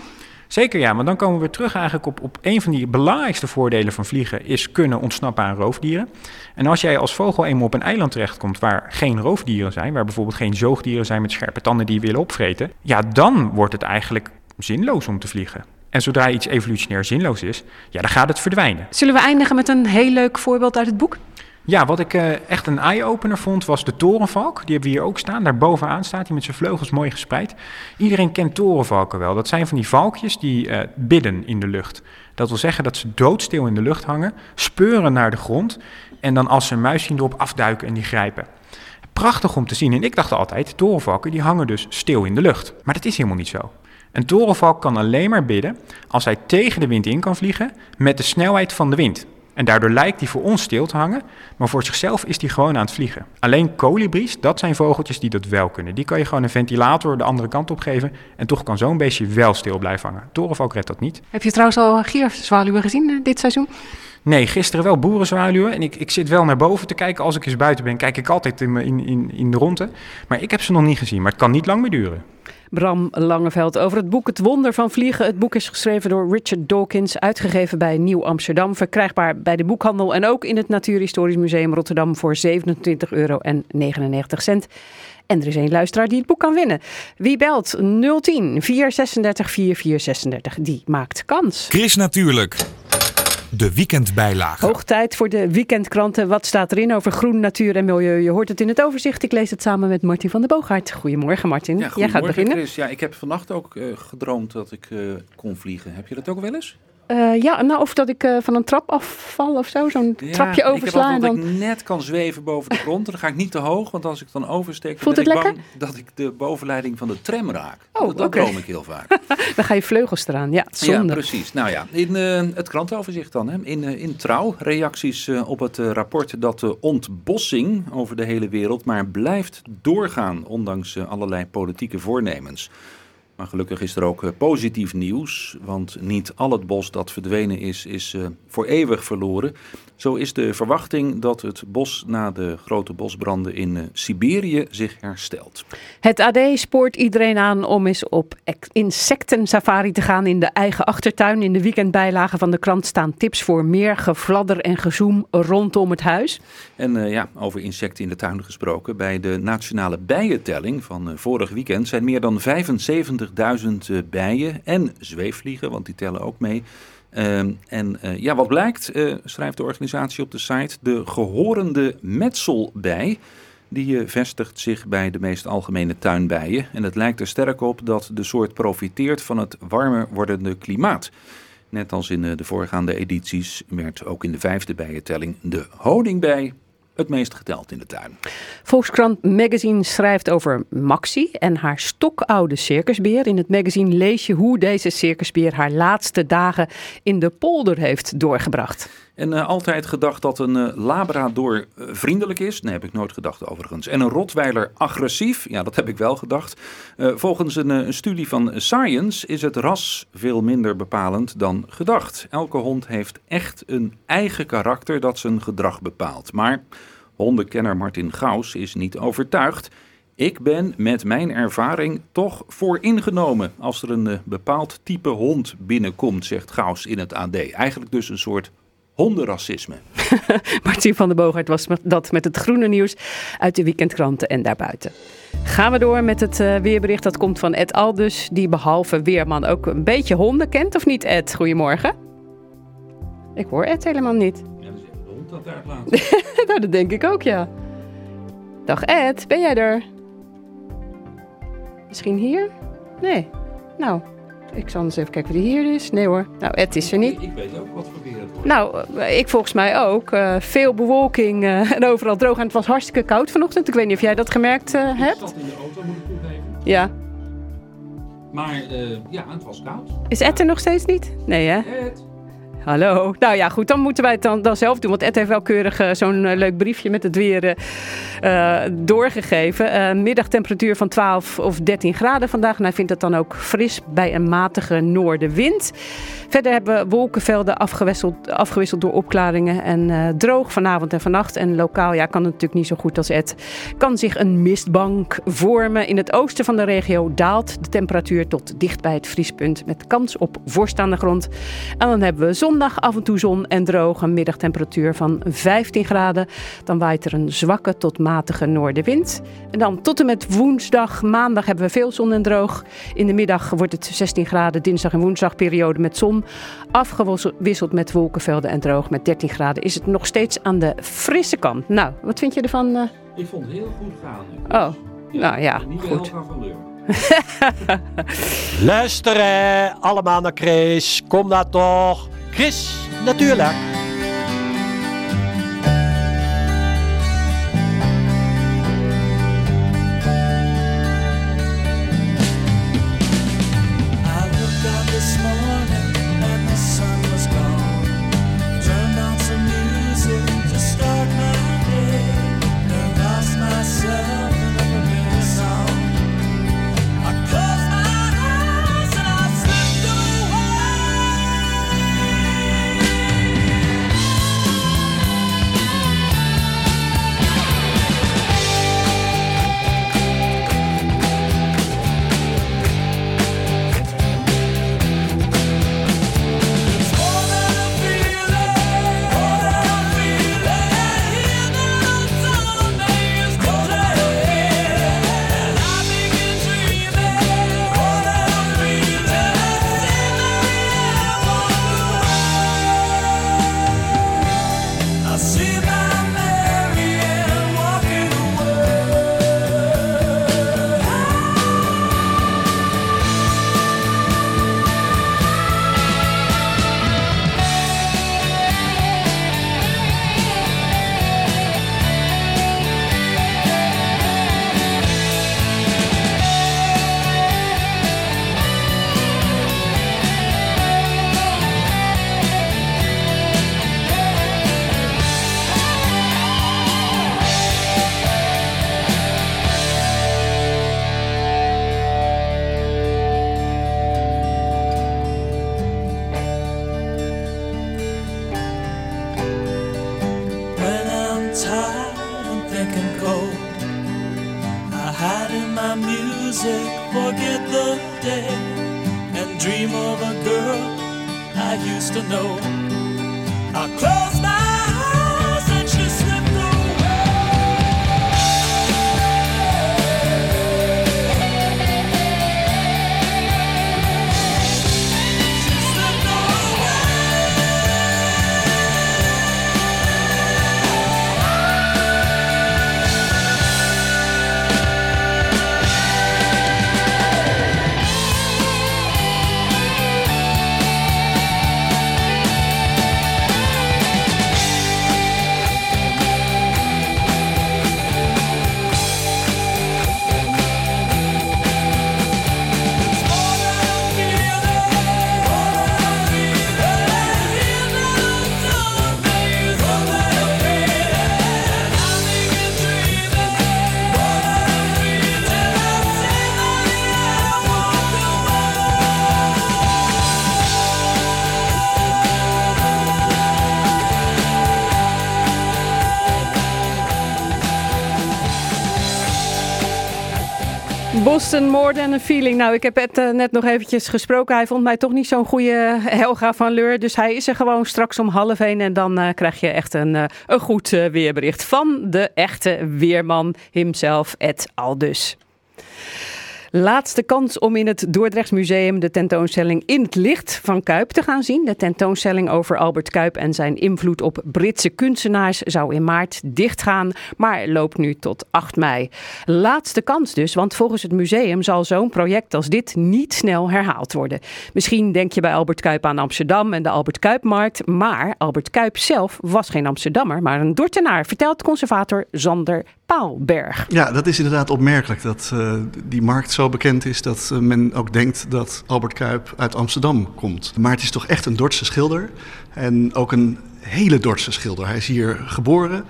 Zeker ja, maar dan komen we terug eigenlijk op, op een van die belangrijkste voordelen van vliegen is kunnen ontsnappen aan roofdieren. En als jij als vogel eenmaal op een eiland terechtkomt waar geen roofdieren zijn, waar bijvoorbeeld geen zoogdieren zijn met scherpe tanden die je willen opvreten, ja, dan wordt het eigenlijk zinloos om te vliegen. En zodra iets evolutionair zinloos is, ja, dan gaat het verdwijnen. Zullen we eindigen met een heel leuk voorbeeld uit het boek? Ja, wat ik uh, echt een eye-opener vond, was de torenvalk. Die hebben we hier ook staan. Daar bovenaan staat hij met zijn vleugels mooi gespreid. Iedereen kent torenvalken wel. Dat zijn van die valkjes die uh, bidden in de lucht. Dat wil zeggen dat ze doodstil in de lucht hangen, speuren naar de grond... en dan als ze een muis zien erop afduiken en die grijpen. Prachtig om te zien. En ik dacht altijd, torenvalken die hangen dus stil in de lucht. Maar dat is helemaal niet zo. Een torenvalk kan alleen maar bidden als hij tegen de wind in kan vliegen met de snelheid van de wind. En daardoor lijkt hij voor ons stil te hangen, maar voor zichzelf is hij gewoon aan het vliegen. Alleen kolibries, dat zijn vogeltjes die dat wel kunnen. Die kan je gewoon een ventilator de andere kant op geven en toch kan zo'n beestje wel stil blijven hangen. Torenvalk redt dat niet. Heb je trouwens al gierzwaluwen gezien uh, dit seizoen? Nee, gisteren wel boerenzwaluwen. En ik, ik zit wel naar boven te kijken. Als ik eens buiten ben, kijk ik altijd in, in, in, in de ronde. Maar ik heb ze nog niet gezien. Maar het kan niet lang meer duren. Bram Langeveld over het boek Het Wonder van Vliegen. Het boek is geschreven door Richard Dawkins, uitgegeven bij Nieuw Amsterdam. Verkrijgbaar bij de boekhandel en ook in het Natuurhistorisch Museum Rotterdam voor 27,99 euro. En er is één luisteraar die het boek kan winnen. Wie belt 010 436 4436? Die maakt kans. Chris Natuurlijk. De weekendbijlage. Hoog tijd voor de weekendkranten. Wat staat erin over groen, natuur en milieu? Je hoort het in het overzicht. Ik lees het samen met Martin van der Boogaard. Goedemorgen Martin. Ja, Jij gaat beginnen. Chris. Ja, ik heb vannacht ook uh, gedroomd dat ik uh, kon vliegen. Heb je dat ook wel eens? Uh, ja, nou, of dat ik uh, van een trap afval of zo, zo'n ja, trapje oversla. Ik heb en dan... dat ik net kan zweven boven de grond. Dan ga ik niet te hoog, want als ik dan oversteek, Voelt dan het ik lekker? bang dat ik de bovenleiding van de tram raak. Oh, dat dat okay. droom ik heel vaak. [LAUGHS] dan ga je vleugels eraan, ja, zonde. Ja, precies. Nou ja, in uh, het krantenoverzicht dan. Hè. In, in Trouw, reacties op het rapport dat de ontbossing over de hele wereld maar blijft doorgaan, ondanks allerlei politieke voornemens. Maar gelukkig is er ook uh, positief nieuws, want niet al het bos dat verdwenen is, is uh, voor eeuwig verloren. Zo is de verwachting dat het bos na de grote bosbranden in uh, Siberië zich herstelt. Het AD spoort iedereen aan om eens op insectensafari te gaan in de eigen achtertuin. In de weekendbijlagen van de krant staan tips voor meer gefladder en gezoem rondom het huis. En ja, over insecten in de tuin gesproken. Bij de nationale bijentelling van vorig weekend zijn meer dan 75 20.000 bijen en zweefvliegen, want die tellen ook mee. Uh, en uh, ja, wat blijkt, uh, schrijft de organisatie op de site, de gehorende metselbij. Die vestigt zich bij de meest algemene tuinbijen. En het lijkt er sterk op dat de soort profiteert van het warmer wordende klimaat. Net als in eh, de voorgaande edities werd ook in de vijfde bijentelling de honingbij het meest geteld in de tuin. Volkskrant Magazine schrijft over Maxi en haar stokoude circusbeer. In het magazine lees je hoe deze circusbeer haar laatste dagen in de polder heeft doorgebracht. En uh, altijd gedacht dat een uh, Labrador uh, vriendelijk is. Nee, heb ik nooit gedacht overigens. En een Rottweiler agressief. Ja, dat heb ik wel gedacht. volgens een, een, studie van Science is het ras veel minder bepalend dan gedacht. Elke hond heeft echt een eigen karakter dat zijn gedrag bepaalt. Maar hondenkenner Martin Gaus is niet overtuigd. Ik ben met mijn ervaring toch vooringenomen als er een bepaald type hond binnenkomt, zegt Gaus in het AD. Eigenlijk dus een soort hondenracisme. [LAUGHS] Martin van der Boogaard was dat met het groene nieuws uit de weekendkranten en daarbuiten. Gaan we door met het uh, weerbericht. Dat komt van Ed Aldus, die behalve weerman ook een beetje honden kent, of niet Ed? Goedemorgen. Ik hoor Ed helemaal niet. Ja, dat is een hond dat daar plaats. [LAUGHS] nou, dat denk ik ook, ja. Dag Ed, ben jij er? Misschien hier? Nee. Nou, ik zal eens even kijken wie hier is. Nee hoor. Nou, Ed is er niet. Ik weet ook wat voor. Nou, eh, ik volgens mij ook. Uh, veel bewolking uh, [LAUGHS] en overal droog. En het was hartstikke koud vanochtend. Ik weet niet of jij dat gemerkt uh, hebt. Ik zat in de auto, moet ik toegeven. Ja. Maar ja, het was koud. Is Ed er nog steeds niet? Nee hè? Ed. Hallo. Nou ja, goed, dan moeten wij het dan, dan zelf doen. Want Ed heeft wel keurig uh, zo'n uh, leuk briefje met het weer uh, doorgegeven. middagtemperatuur van 12 of 13 graden vandaag. En hij vindt het dan ook fris bij een matige noordenwind. Verder hebben we wolkenvelden afgewisseld, afgewisseld door opklaringen en droog vanavond en vannacht. En lokaal ja, kan het natuurlijk niet zo goed als Ed. Kan zich een mistbank vormen. In het oosten van de regio daalt de temperatuur tot dicht bij het vriespunt. Met kans op vorst aan de grond. En dan hebben we zon Zondag af en toe zon en droog, een middagtemperatuur van 15 graden. Dan waait er een zwakke tot matige noordenwind. En dan tot en met woensdag, maandag hebben we veel zon en droog. In de middag wordt het 16 graden, dinsdag en woensdag periode met zon. Afgewisseld met wolkenvelden en droog. Met 13 graden is het nog steeds aan de frisse kant. Nou, wat vind je ervan? Uh... Ik vond het heel goed gaan. Oh, ja, nou ja, niet goed. van Leur. [LAUGHS] Luisteren allemaal naar Chris. Kom daar toch. Chris, natuurlijk. forget the day and dream of a girl I used to know. Boston, More Than a Feeling. Nou, ik heb het uh, net nog eventjes gesproken. Hij vond mij toch niet zo'n goede Helga van Leur. Dus hij is er gewoon straks om half één. En dan uh, krijg je echt een, een goed weerbericht van de echte weerman himself, Ed Aldus. Laatste kans om in het Dordrechts Museum de tentoonstelling In het Licht van Kuip te gaan zien. De tentoonstelling over Albert Kuip en zijn invloed op Britse kunstenaars zou in maart dichtgaan, maar loopt nu tot 8 mei. Laatste kans dus, want volgens het museum zal zo'n project als dit niet snel herhaald worden. Misschien denk je bij Albert Kuip aan Amsterdam en de Albert Kuipmarkt, maar Albert Kuip zelf was geen Amsterdammer, maar een Dortenaar, vertelt conservator Zander Paalberg. Ja, dat is inderdaad opmerkelijk dat uh, die markt zo bekend is dat uh, men ook denkt dat Albert Kuip uit Amsterdam komt. Maar het is toch echt een Dordtse schilder en ook een hele Dordtse schilder. Hij is hier geboren,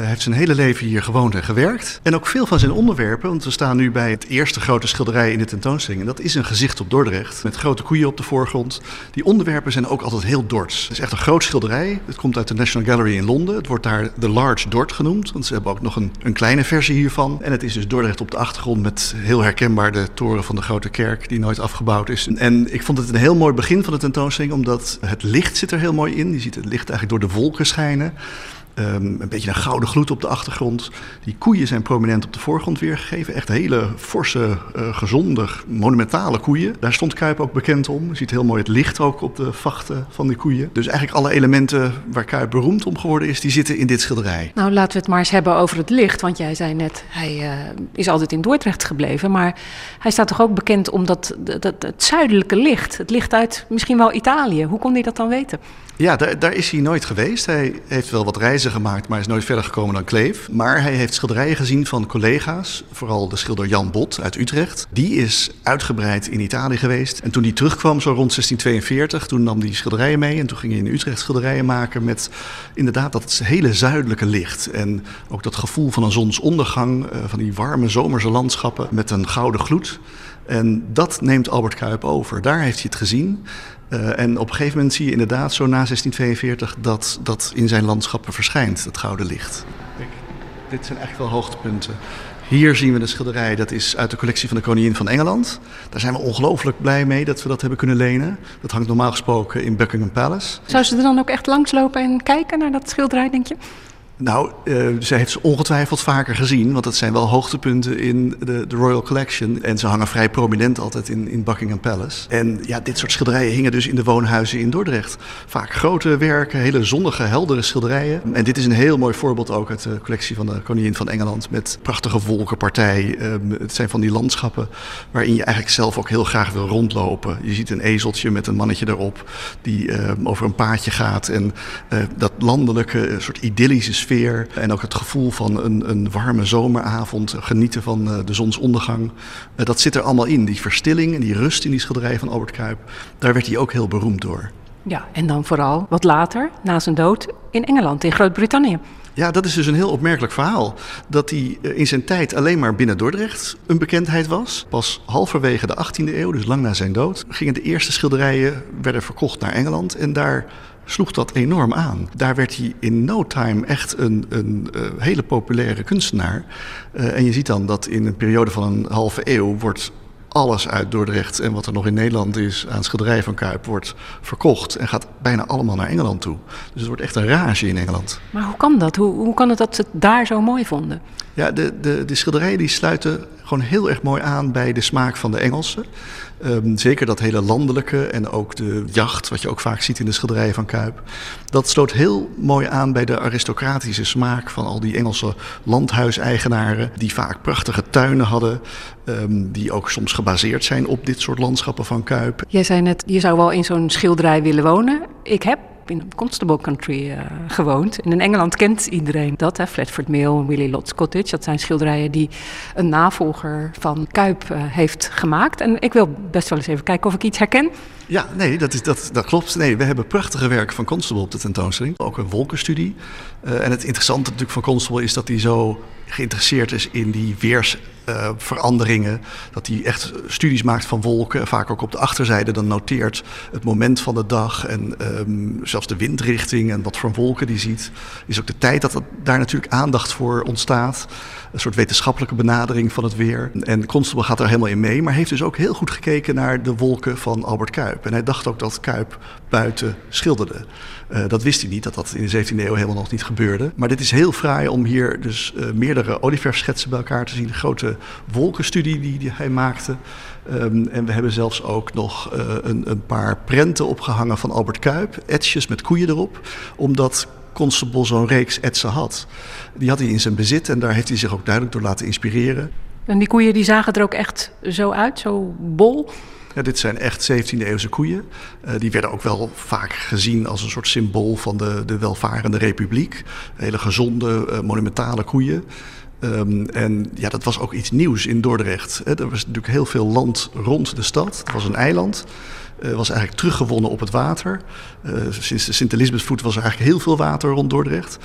heeft zijn hele leven hier gewoond en gewerkt. En ook veel van zijn onderwerpen, want we staan nu bij het eerste grote schilderij in de tentoonstelling. En dat is een gezicht op Dordrecht, met grote koeien op de voorgrond. Die onderwerpen zijn ook altijd heel Dords. Het is echt een groot schilderij. Het komt uit de National Gallery in Londen. Het wordt daar de Large Dort genoemd, want ze hebben ook nog een, een kleine versie hiervan. En het is dus Dordrecht op de achtergrond met heel herkenbaar de toren van de grote kerk, die nooit afgebouwd is. En ik vond het een heel mooi begin van de tentoonstelling, omdat het licht zit er heel mooi in. Je ziet het licht eigenlijk door de wolken schijnen. Um, een beetje een gouden gloed op de achtergrond. Die koeien zijn prominent op de voorgrond weergegeven. Echt hele forse, uh, gezonde, monumentale koeien. Daar stond Kuip ook bekend om. Je ziet heel mooi het licht ook op de vachten van die koeien. Dus eigenlijk alle elementen waar Kuip beroemd om geworden is, die zitten in dit schilderij. Nou, laten we het maar eens hebben over het licht. Want jij zei net, hij uh, is altijd in Dordrecht gebleven. Maar hij staat toch ook bekend om dat, dat, dat, het zuidelijke licht. Het licht uit misschien wel Italië. Hoe kon hij dat dan weten? Ja, daar, daar, is hij nooit geweest. Hij heeft wel wat reizen gemaakt, maar is nooit verder gekomen dan Kleef. Maar hij heeft schilderijen gezien van collega's, vooral de schilder Jan Bot uit Utrecht. Die is uitgebreid in Italië geweest. En toen hij terugkwam, zo rond 1642, toen nam hij schilderijen mee. En toen ging hij in Utrecht schilderijen maken met inderdaad dat hele zuidelijke licht. En ook dat gevoel van een zonsondergang, van die warme zomerse landschappen met een gouden gloed. En dat neemt Albert Kuip over. Daar heeft hij het gezien. Uh, en op een gegeven moment zie je inderdaad zo na 1642 dat dat in zijn landschappen verschijnt, dat gouden licht. Kijk, dit zijn echt wel hoogtepunten. Hier zien we een schilderij, dat is uit de collectie van de Koningin van Engeland. Daar zijn we ongelooflijk blij mee dat we dat hebben kunnen lenen. Dat hangt normaal gesproken in Buckingham Palace. Zou ze er dan ook echt langslopen en kijken naar dat schilderij, denk je? Nou, zij heeft ze ongetwijfeld vaker gezien, want dat zijn wel hoogtepunten in de, de, Royal Collection. En ze hangen vrij prominent altijd in, in Buckingham Palace. En ja, dit soort schilderijen hingen dus in de woonhuizen in Dordrecht. Vaak grote werken, hele zonnige, heldere schilderijen. En dit is een heel mooi voorbeeld ook uit de collectie van de Koningin van Engeland. Met prachtige wolkenpartij. Um, het zijn van die landschappen waarin je eigenlijk zelf ook heel graag wil rondlopen. Je ziet een ezeltje met een mannetje erop die um, over een paadje gaat. En uh, dat landelijke, soort idyllische sfeer en ook het gevoel van een, een warme zomeravond, genieten van uh, de zonsondergang. Uh, dat zit er allemaal in. Die verstilling en die rust in die schilderij van Albert Kuip, daar werd hij ook heel beroemd door. Ja, en dan vooral wat later, na zijn dood, in Engeland, in Groot-Brittannië. Ja, dat is dus een heel opmerkelijk verhaal. Dat hij in zijn tijd alleen maar binnen Dordrecht een bekendheid was. Pas halverwege de 18e eeuw, dus lang na zijn dood, gingen de eerste schilderijen werden verkocht naar Engeland. En daar sloeg dat enorm aan. Daar werd hij in no time echt een, een uh, hele populaire kunstenaar. Uh, en je ziet dan dat in een periode van een halve eeuw wordt alles uit Dordrecht en wat er nog in Nederland is aan schilderijen van Kuip wordt verkocht en gaat bijna allemaal naar Engeland toe. Dus het wordt echt een rage in Engeland. Maar hoe kan dat? Hoe, hoe kan het dat ze het daar zo mooi vonden? Ja, de, de, de schilderijen die sluiten gewoon heel erg mooi aan bij de smaak van de Engelsen. Um, zeker dat hele landelijke en ook de jacht, wat je ook vaak ziet in de schilderijen van Kuip. Dat sloot heel mooi aan bij de aristocratische smaak van al die Engelse landhuiseigenaren. Die vaak prachtige tuinen hadden. Um, die ook soms gebaseerd zijn op dit soort landschappen van Kuip. Jij zei net, je zou wel in zo'n schilderij willen wonen. Ik heb in Constable Country uh, gewoond. En in Engeland kent iedereen dat, hè? Flatford Mill, Willie Lott's Cottage. Dat zijn schilderijen die een navolger van Kuip uh, heeft gemaakt. En ik wil best wel eens even kijken of ik iets herken. Ja, nee, dat, is, dat, dat klopt. Nee, we hebben prachtige werken van Constable op de tentoonstelling. Ook een wolkenstudie. Uh, en het interessante natuurlijk van Constable is dat hij zo geïnteresseerd is in die weersveranderingen. dat hij echt studies maakt van wolken. Vaak ook op de achterzijde dan noteert het moment van de dag. En ehm, zelfs de windrichting en wat voor wolken die ziet. Is ook de tijd dat daar natuurlijk aandacht voor ontstaat. Een soort wetenschappelijke benadering van het weer. En Constable gaat er helemaal in mee. Maar heeft dus ook heel goed gekeken naar de wolken van Albert Kuip. En hij dacht ook dat Kuip buiten schilderde. Uh, dat wist hij niet, dat dat in de 17e eeuw helemaal nog niet gebeurde. Maar dit is heel fraai om hier dus uh, meerdere olieverfschetsen bij elkaar te zien. Grote wolkenstudie die, die hij maakte. Um, en we hebben zelfs ook nog uh, een, een, paar prenten opgehangen van Albert Kuip. Etsjes met koeien erop. Omdat Constable zo'n reeks etsen had. Die had hij in zijn bezit en daar heeft hij zich ook duidelijk door laten inspireren. En die koeien die zagen er ook echt zo uit, zo bol? Ja, dit zijn echt 17e-eeuwse koeien. Uh, die werden ook wel vaak gezien als een soort symbool van de, de welvarende republiek. Hele gezonde, uh, monumentale koeien. Um, en ja, dat was ook iets nieuws in Dordrecht. Er was natuurlijk heel veel land rond de stad. Het was een eiland. Uh, was eigenlijk teruggewonnen op het water. Uh, sinds de Sint-Elisabethvoet was er eigenlijk heel veel water rond Dordrecht.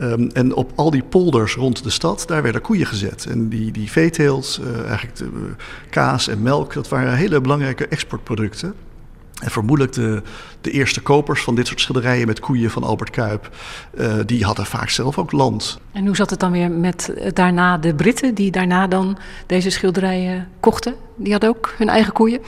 Um, en op al die polders rond de stad, daar werden koeien gezet. En die, die veeteelt, uh, eigenlijk de, kaas en melk, dat waren hele belangrijke exportproducten. En vermoedelijk de, de eerste kopers van dit soort schilderijen met koeien van Albert Kuip, uh, die hadden vaak zelf ook land. En hoe zat het dan weer met daarna de Britten, die daarna dan deze schilderijen kochten? Die hadden ook hun eigen koeien?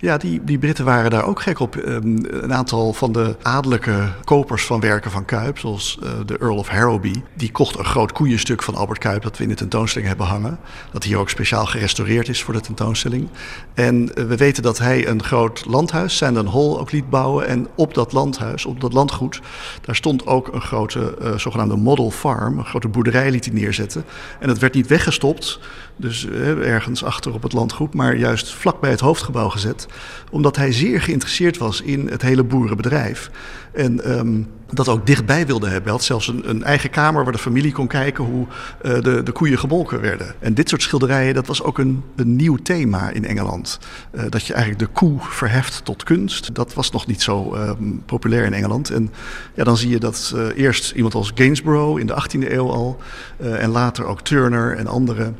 Ja, die, die Britten waren daar ook gek op. Um, een aantal van de adellijke kopers van werken van Kuip, zoals uh, de Earl of Harrowby, die kocht een groot koeienstuk van Albert Kuip dat we in de tentoonstelling hebben hangen. Dat hier ook speciaal gerestaureerd is voor de tentoonstelling. En uh, we weten dat hij een groot landhuis, Sandon Hall, ook liet bouwen. En op dat landhuis, op dat landgoed, daar stond ook een grote uh, zogenaamde model farm, een grote boerderij liet hij neerzetten. En dat werd niet weggestopt, dus ergens achter op het landgoed, maar juist vlak bij het hoofdgebouw gezet omdat hij zeer geïnteresseerd was in het hele boerenbedrijf. En um, dat ook dichtbij wilde hebben. Hij had zelfs een, een, eigen kamer waar de familie kon kijken hoe uh, de, de koeien gemolken werden. En dit soort schilderijen, dat was ook een, een nieuw thema in Engeland. Uh, dat je eigenlijk de koe verheft tot kunst. Dat was nog niet zo um, populair in Engeland. En ja, dan zie je dat uh, eerst iemand als Gainsborough in de 18e eeuw al. en later ook Turner en anderen.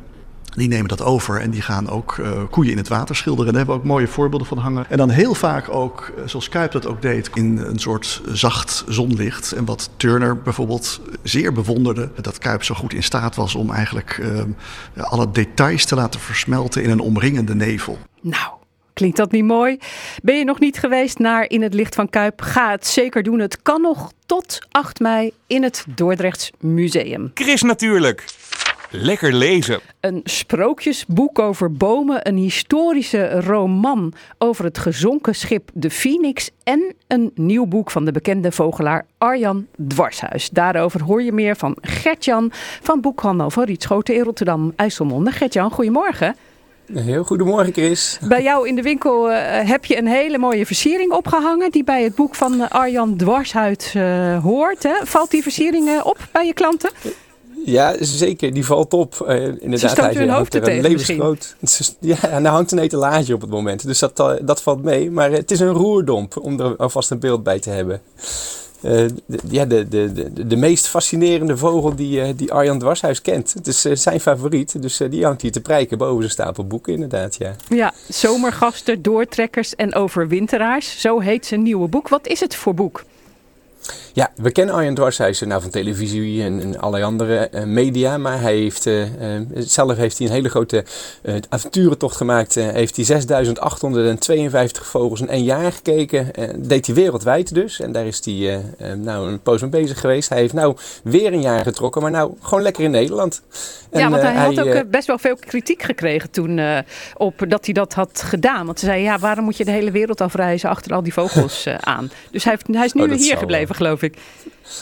Die nemen dat over en die gaan ook uh, koeien in het water schilderen. Daar hebben we ook mooie voorbeelden van hangen. En dan heel vaak ook, zoals Kuip dat ook deed, in een soort zacht zonlicht. En wat Turner bijvoorbeeld zeer bewonderde, dat Kuip zo goed in staat was om eigenlijk uh, alle details te laten versmelten in een omringende nevel. Nou. Klinkt dat niet mooi? Ben je nog niet geweest naar In het Licht van Kuip? Ga het zeker doen. Het kan nog tot 8 mei in het Dordrechts Museum. Chris natuurlijk. Lekker lezen. Een sprookjesboek over bomen, een historische roman over het gezonken schip de Phoenix en een nieuw boek van de bekende vogelaar Arjan Dwarshuis. Daarover hoor je meer van Gertjan van Boekhandel van Rietschoten in Rotterdam, IJsselmonde. Gertjan, goedemorgen. Heel goedemorgen, Chris. Bij jou in de winkel uh, heb je een hele mooie versiering opgehangen die bij het boek van Arjan Dwarshuis uh, hoort. Hè? Valt die versiering op bij je klanten? Ja, zeker. Die valt op. Uh, inderdaad, Ze hangt er een levensgroot. Ja, en er hangt een etalage op het moment. Dus dat, uh, dat valt mee. Maar het is een roerdomp, om er alvast een beeld bij te hebben. Uh, de, ja, de, de, de, de meest fascinerende vogel die, die Arjan Dwarshuis kent. Het is zijn favoriet, dus die hangt hier te prijken boven zijn stapel boeken inderdaad. Ja, ja zomergasten, doortrekkers en overwinteraars. Zo heet zijn nieuwe boek. Wat is het voor boek? Ja, we kennen Arjen Dwarshuizen nou van televisie en, en allerlei andere uh, media. Maar hij heeft, uh, uh, zelf heeft hij een hele grote avonturentocht gemaakt. heeft hij 6852 vogels in één jaar gekeken. deed hij wereldwijd dus. En daar is hij nou een poos mee bezig geweest. Hij heeft nou weer een jaar getrokken, maar nou gewoon lekker in Nederland. En, ja, want hij had hij, ook best wel veel kritiek gekregen toen op dat hij dat had gedaan. Want ze zei, ja, waarom moet je de hele wereld afreizen achter al die vogels aan? Dus hij, heeft, hij is nu oh, hier gebleven, geloof ik.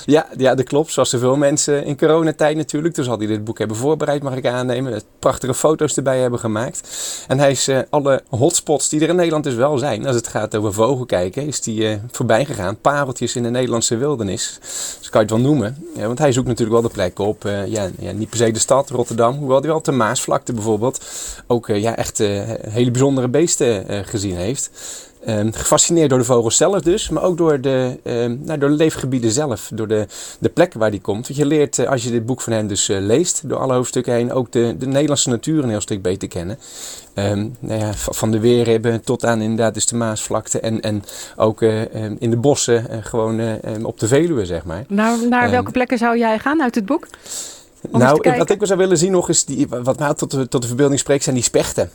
Ja, ja, dat klopt. Zoals zoveel mensen in coronatijd natuurlijk. Toen zal hij dit boek hebben voorbereid, mag ik aannemen. Prachtige foto's erbij hebben gemaakt. En hij is uh, alle hotspots die er in Nederland dus wel zijn, als het gaat over vogelkijken, is die uh, voorbij gegaan. Pareltjes in de Nederlandse wildernis. Dus kan je het wel noemen. Ja, want hij zoekt natuurlijk wel de plek op. Uh, ja, ja, niet per se de stad, Rotterdam. Hoewel hij wel de Maasvlakte bijvoorbeeld ook ja, echt hele bijzondere beesten gezien heeft. Ehm, gefascineerd door de vogels zelf dus, maar ook door de, ehm, nou, door de leefgebieden zelf, door de, de plekken waar die komt. Want je leert, eh, als je dit boek van hem dus eh, leest, door alle hoofdstukken heen, ook de, de Nederlandse natuur een heel stuk beter kennen. Ehm, nou ja, van de weerribben tot aan inderdaad dus de Maasvlakte en, en ook eh, in de bossen, gewoon op de Veluwe zeg maar. Naar, naar welke plekken zou jij gaan uit het boek? Nou, wat ik wel zou willen zien nog is, die, wat mij tot de, tot de verbeelding spreekt, zijn die spechten.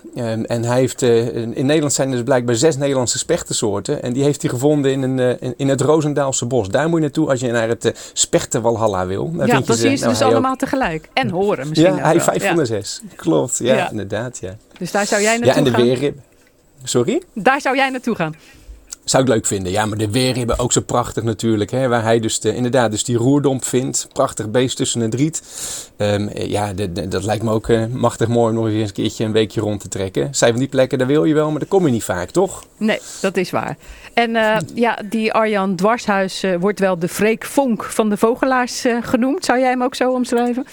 En hij heeft, eh, in Nederland zijn er dus blijkbaar zes Nederlandse spechtensoorten. En die heeft hij gevonden in, een, eh, in, in het Roosendaalse bos. Daar moet je naartoe als je naar het uh, spechtenwalhalla wil. Daar ja, ze nou, dus ook- allemaal tegelijk. En horen misschien Ja, hij wel. vijf Ja. van de zes. Klopt, ja, Ja. inderdaad. Ja. Dus daar zou jij ja, naartoe en de gaan? weerrib. Sorry? Daar zou jij naartoe gaan. Zou ik leuk vinden. Ja, maar de weerribben ook zo prachtig natuurlijk. Hè, waar hij dus de, inderdaad dus die roerdomp vindt. Prachtig beest tussen het riet. Ehm, eh, ja, dat lijkt me ook eh, machtig mooi om nog eens een keertje een weekje rond te trekken. Zijn van die plekken, daar wil je wel, maar daar kom je niet vaak, toch? Nee, dat is waar. En eh, ja, die Arjan Dwarshuis eh, wordt wel de Freek Vonk van de vogelaars genoemd. Zou jij hem ook zo omschrijven?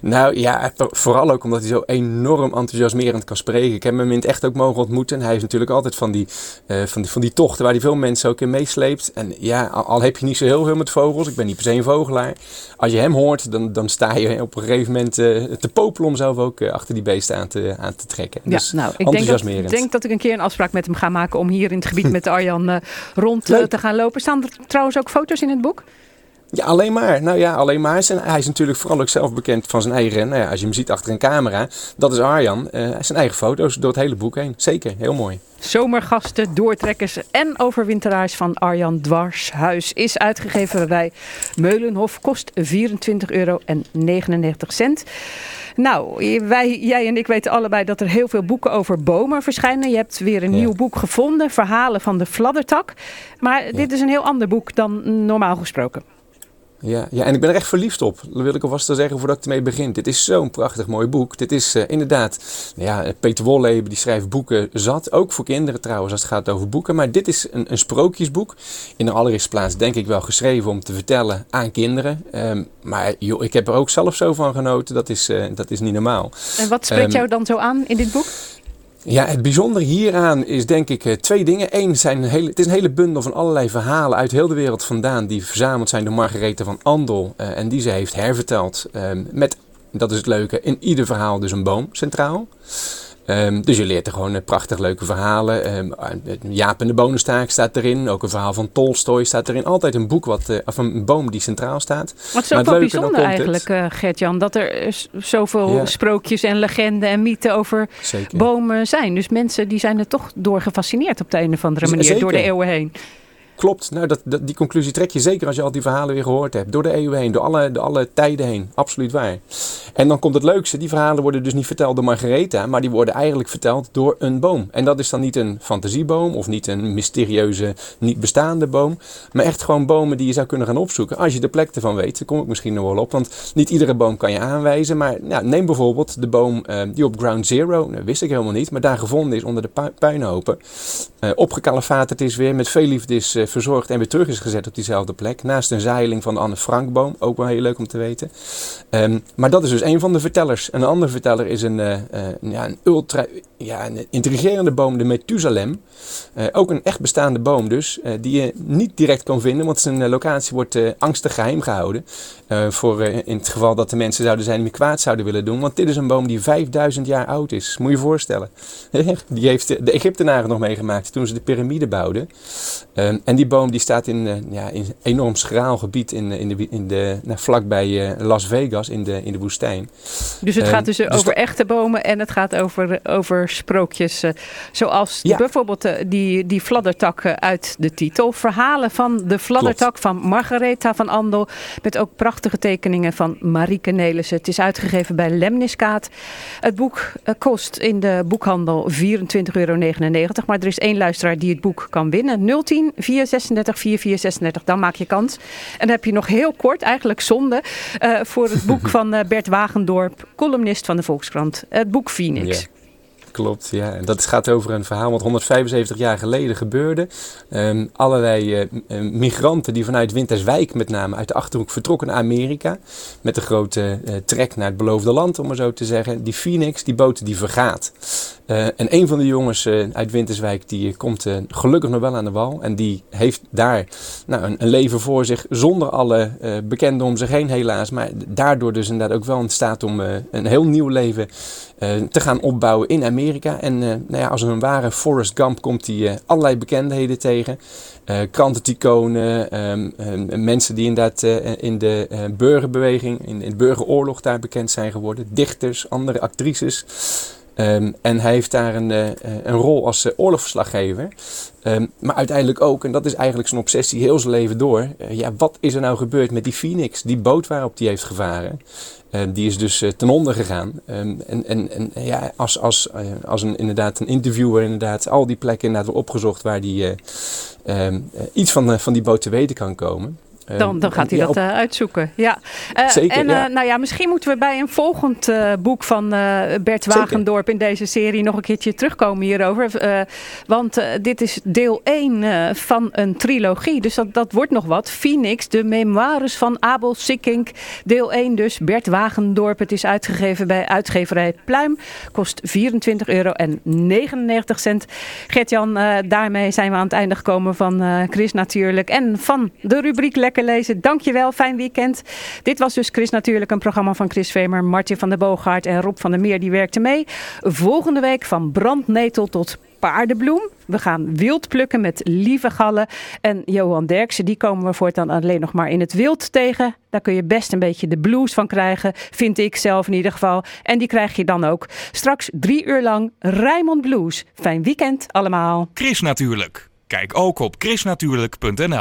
Nou ja, vooral ook omdat hij zo enorm enthousiasmerend kan spreken. Ik heb hem in het echt ook mogen ontmoeten. En hij is natuurlijk altijd van die, eh, van die, van die tochten waar hij veel mensen ook in meesleept. En ja, al, al heb je niet zo heel veel met vogels, ik ben niet per se een vogelaar. Als je hem hoort, dan, dan sta je op een gegeven moment eh, te popelen om zelf ook eh, achter die beesten aan te, aan te trekken. Dus ja, nou, ik denk dat, denk dat ik een keer een afspraak met hem ga maken om hier in het gebied met [LAUGHS] Arjan rond te gaan lopen. Staan er trouwens ook foto's in het boek? Ja, alleen maar. Nou ja, alleen maar. Zijn, hij is natuurlijk vooral ook zelf bekend van zijn eigen... Nou ja, als je hem ziet achter een camera, dat is Arjan. Eh, zijn eigen foto's door het hele boek heen. Zeker, heel mooi. Zomergasten, doortrekkers en overwinteraars van Arjan Dwarshuis is uitgegeven bij Meulenhof. Kost 24,99 euro. Nou, wij, jij en ik weten allebei dat er heel veel boeken over bomen verschijnen. Je hebt weer een Ja. nieuw boek gevonden, Verhalen van de Fladdertak. Maar dit is een heel ander boek dan normaal gesproken. Ja, ja, en ik ben er echt verliefd op. Dat wil ik alvast wel zeggen voordat ik ermee begin. Dit is zo'n prachtig mooi boek. Dit is eh, inderdaad, nou ja, Peter Wolleben die schrijft boeken zat. Ook voor kinderen trouwens als het gaat over boeken. Maar dit is een, een sprookjesboek. In de allereerste plaats denk ik wel geschreven om te vertellen aan kinderen. Ehm, maar joh, ik heb er ook zelf zo van genoten. Dat is, eh, dat is niet normaal. En wat spreekt Ehm, jou dan zo aan in dit boek? Ja, het bijzondere hieraan is denk ik eh, twee dingen. Eén, zijn hele, het is een hele bundel van allerlei verhalen uit heel de wereld vandaan. Die verzameld zijn door Margarethe van Andel. eh, en die ze heeft herverteld. ehm, met, dat is het leuke, in ieder verhaal dus een boom centraal. Ehm, dus je leert er gewoon eh, prachtig leuke verhalen. Eh, Jaap en de bonenstaak staat erin. Ook een verhaal van Tolstoy staat erin. Altijd een boek wat, eh, of een boom die centraal staat. Wat is ook wel bijzonder eigenlijk, eh, Gert-Jan, dat er zoveel Ja. sprookjes en legenden en mythen over Zeker. bomen zijn. Dus mensen die zijn er toch door gefascineerd op de een of andere manier, zeker. door de eeuwen heen. Klopt, nou, dat, die conclusie trek je zeker als je al die verhalen weer gehoord hebt. Door de eeuwen heen, door alle, alle tijden heen. Absoluut waar. En dan komt het leukste, die verhalen worden dus niet verteld door Margaretha, maar die worden eigenlijk verteld door een boom. En dat is dan niet een fantasieboom of niet een mysterieuze, niet bestaande boom, maar echt gewoon bomen die je zou kunnen gaan opzoeken. Als je de plek ervan weet, daar kom ik misschien nog wel op, want niet iedere boom kan je aanwijzen. Maar nou, neem bijvoorbeeld de boom eh, die op Ground Zero, nou, wist ik helemaal niet, maar daar gevonden is onder de pu- puinhopen. eh opgekalefaterd is weer, met veel liefde is verzorgd en weer terug is gezet op diezelfde plek. Naast een zeiling van de Anne Frankboom, ook wel heel leuk om te weten. Ehm, maar dat is dus een van de vertellers. Een andere verteller is een, eh, ja, een ultra ja, een intrigerende boom, de Methusalem. Eh, ook een echt bestaande boom dus, die je niet direct kan vinden, want zijn locatie wordt angstig geheim gehouden. Eh, voor in het geval dat de mensen zouden zijn die kwaad zouden willen doen. Want dit is een boom die 5000 jaar oud is. Moet je je voorstellen. [LAUGHS] die heeft de, de Egyptenaren nog meegemaakt toen ze de piramide bouwden. Ehm, en die boom die staat in, eh, ja, in een enorm schraal gebied in, eh, in de, in de, nou, vlakbij eh, Las Vegas in de, in de woestijn. Dus het Ehm, gaat dus, over echte bomen en het gaat over, over sprookjes. zoals Ja. bijvoorbeeld die, die fladdertak eh, uit de titel. Verhalen van de fladdertak van Margaretha van Andel. Met ook prachtige tekeningen van Marieke Nelissen. Het is uitgegeven bij Lemniskaat. Het boek kost in de boekhandel 24,99 euro. Maar er is één luisteraar die het boek kan winnen. 010 436 4436. Dan maak je kans. En dan heb je nog heel kort, eigenlijk zonde, eh, voor het boek [LAUGHS] van eh, Bert Wagendorp, columnist van de Volkskrant. Het boek Phoenix. Ja. Klopt, ja. En dat gaat over een verhaal wat 175 jaar geleden gebeurde. Ehm, allerlei eh, migranten die vanuit Winterswijk met name uit de Achterhoek vertrokken naar Amerika. Met een grote uh, trek naar het beloofde land, om maar zo te zeggen. Die Phoenix, die boot, die vergaat. En een van de jongens uit Winterswijk, die komt gelukkig nog wel aan de wal. En die heeft daar nou, een, een leven voor zich, zonder alle bekenden om zich heen helaas. Maar daardoor dus inderdaad ook wel in staat om een heel nieuw leven te gaan opbouwen in Amerika. En nou ja, als een ware Forrest Gump komt hij allerlei bekendheden tegen. Krantenticonen, um, um, mensen die inderdaad in de burgerbeweging, in, in de burgeroorlog daar bekend zijn geworden. Dichters, andere actrices. Um, en hij heeft daar een, een rol als oorlogsverslaggever. Um, maar uiteindelijk ook, en dat is eigenlijk zijn obsessie heel zijn leven door. ja, wat is er nou gebeurd met die Phoenix, die boot waarop hij heeft gevaren? Uh, die is dus uh, ten onder gegaan. En, en, en ja, als, als, uh, als een, inderdaad een interviewer inderdaad al die plekken inderdaad opgezocht waar die iets van, van die boot te weten kan komen. Dan, dan gaat hij dat uh, uitzoeken. Ja. Uh, Zeker, en ja. Uh, nou ja, misschien moeten we bij een volgend boek van Bert Wagendorp in deze serie nog een keertje terugkomen hierover. want dit is deel 1 van een trilogie. Dus dat, dat wordt nog wat. Phoenix, de memoires van Abel Sikkink. Deel 1 dus. Bert Wagendorp. Het is uitgegeven bij uitgeverij Pluim. Kost 24,99 euro. Gert-Jan, daarmee zijn we aan het einde gekomen van Chris natuurlijk. En van de rubriek Lekker lezen. Dankjewel, fijn weekend. Dit was dus Chris Natuurlijk, een programma van Chris Vemer, Martin van der Boogaard en Rob van der Meer. Die werkte mee. Volgende week van brandnetel tot paardenbloem. We gaan wild plukken met lieve gallen. En Johan Derksen, die komen we voortaan alleen nog maar in het wild tegen. Daar kun je best een beetje de blues van krijgen, vind ik zelf in ieder geval. En die krijg je dan ook straks drie uur lang Rijmond Blues. Fijn weekend allemaal. Chris Natuurlijk. Kijk ook op chrisnatuurlijk.nl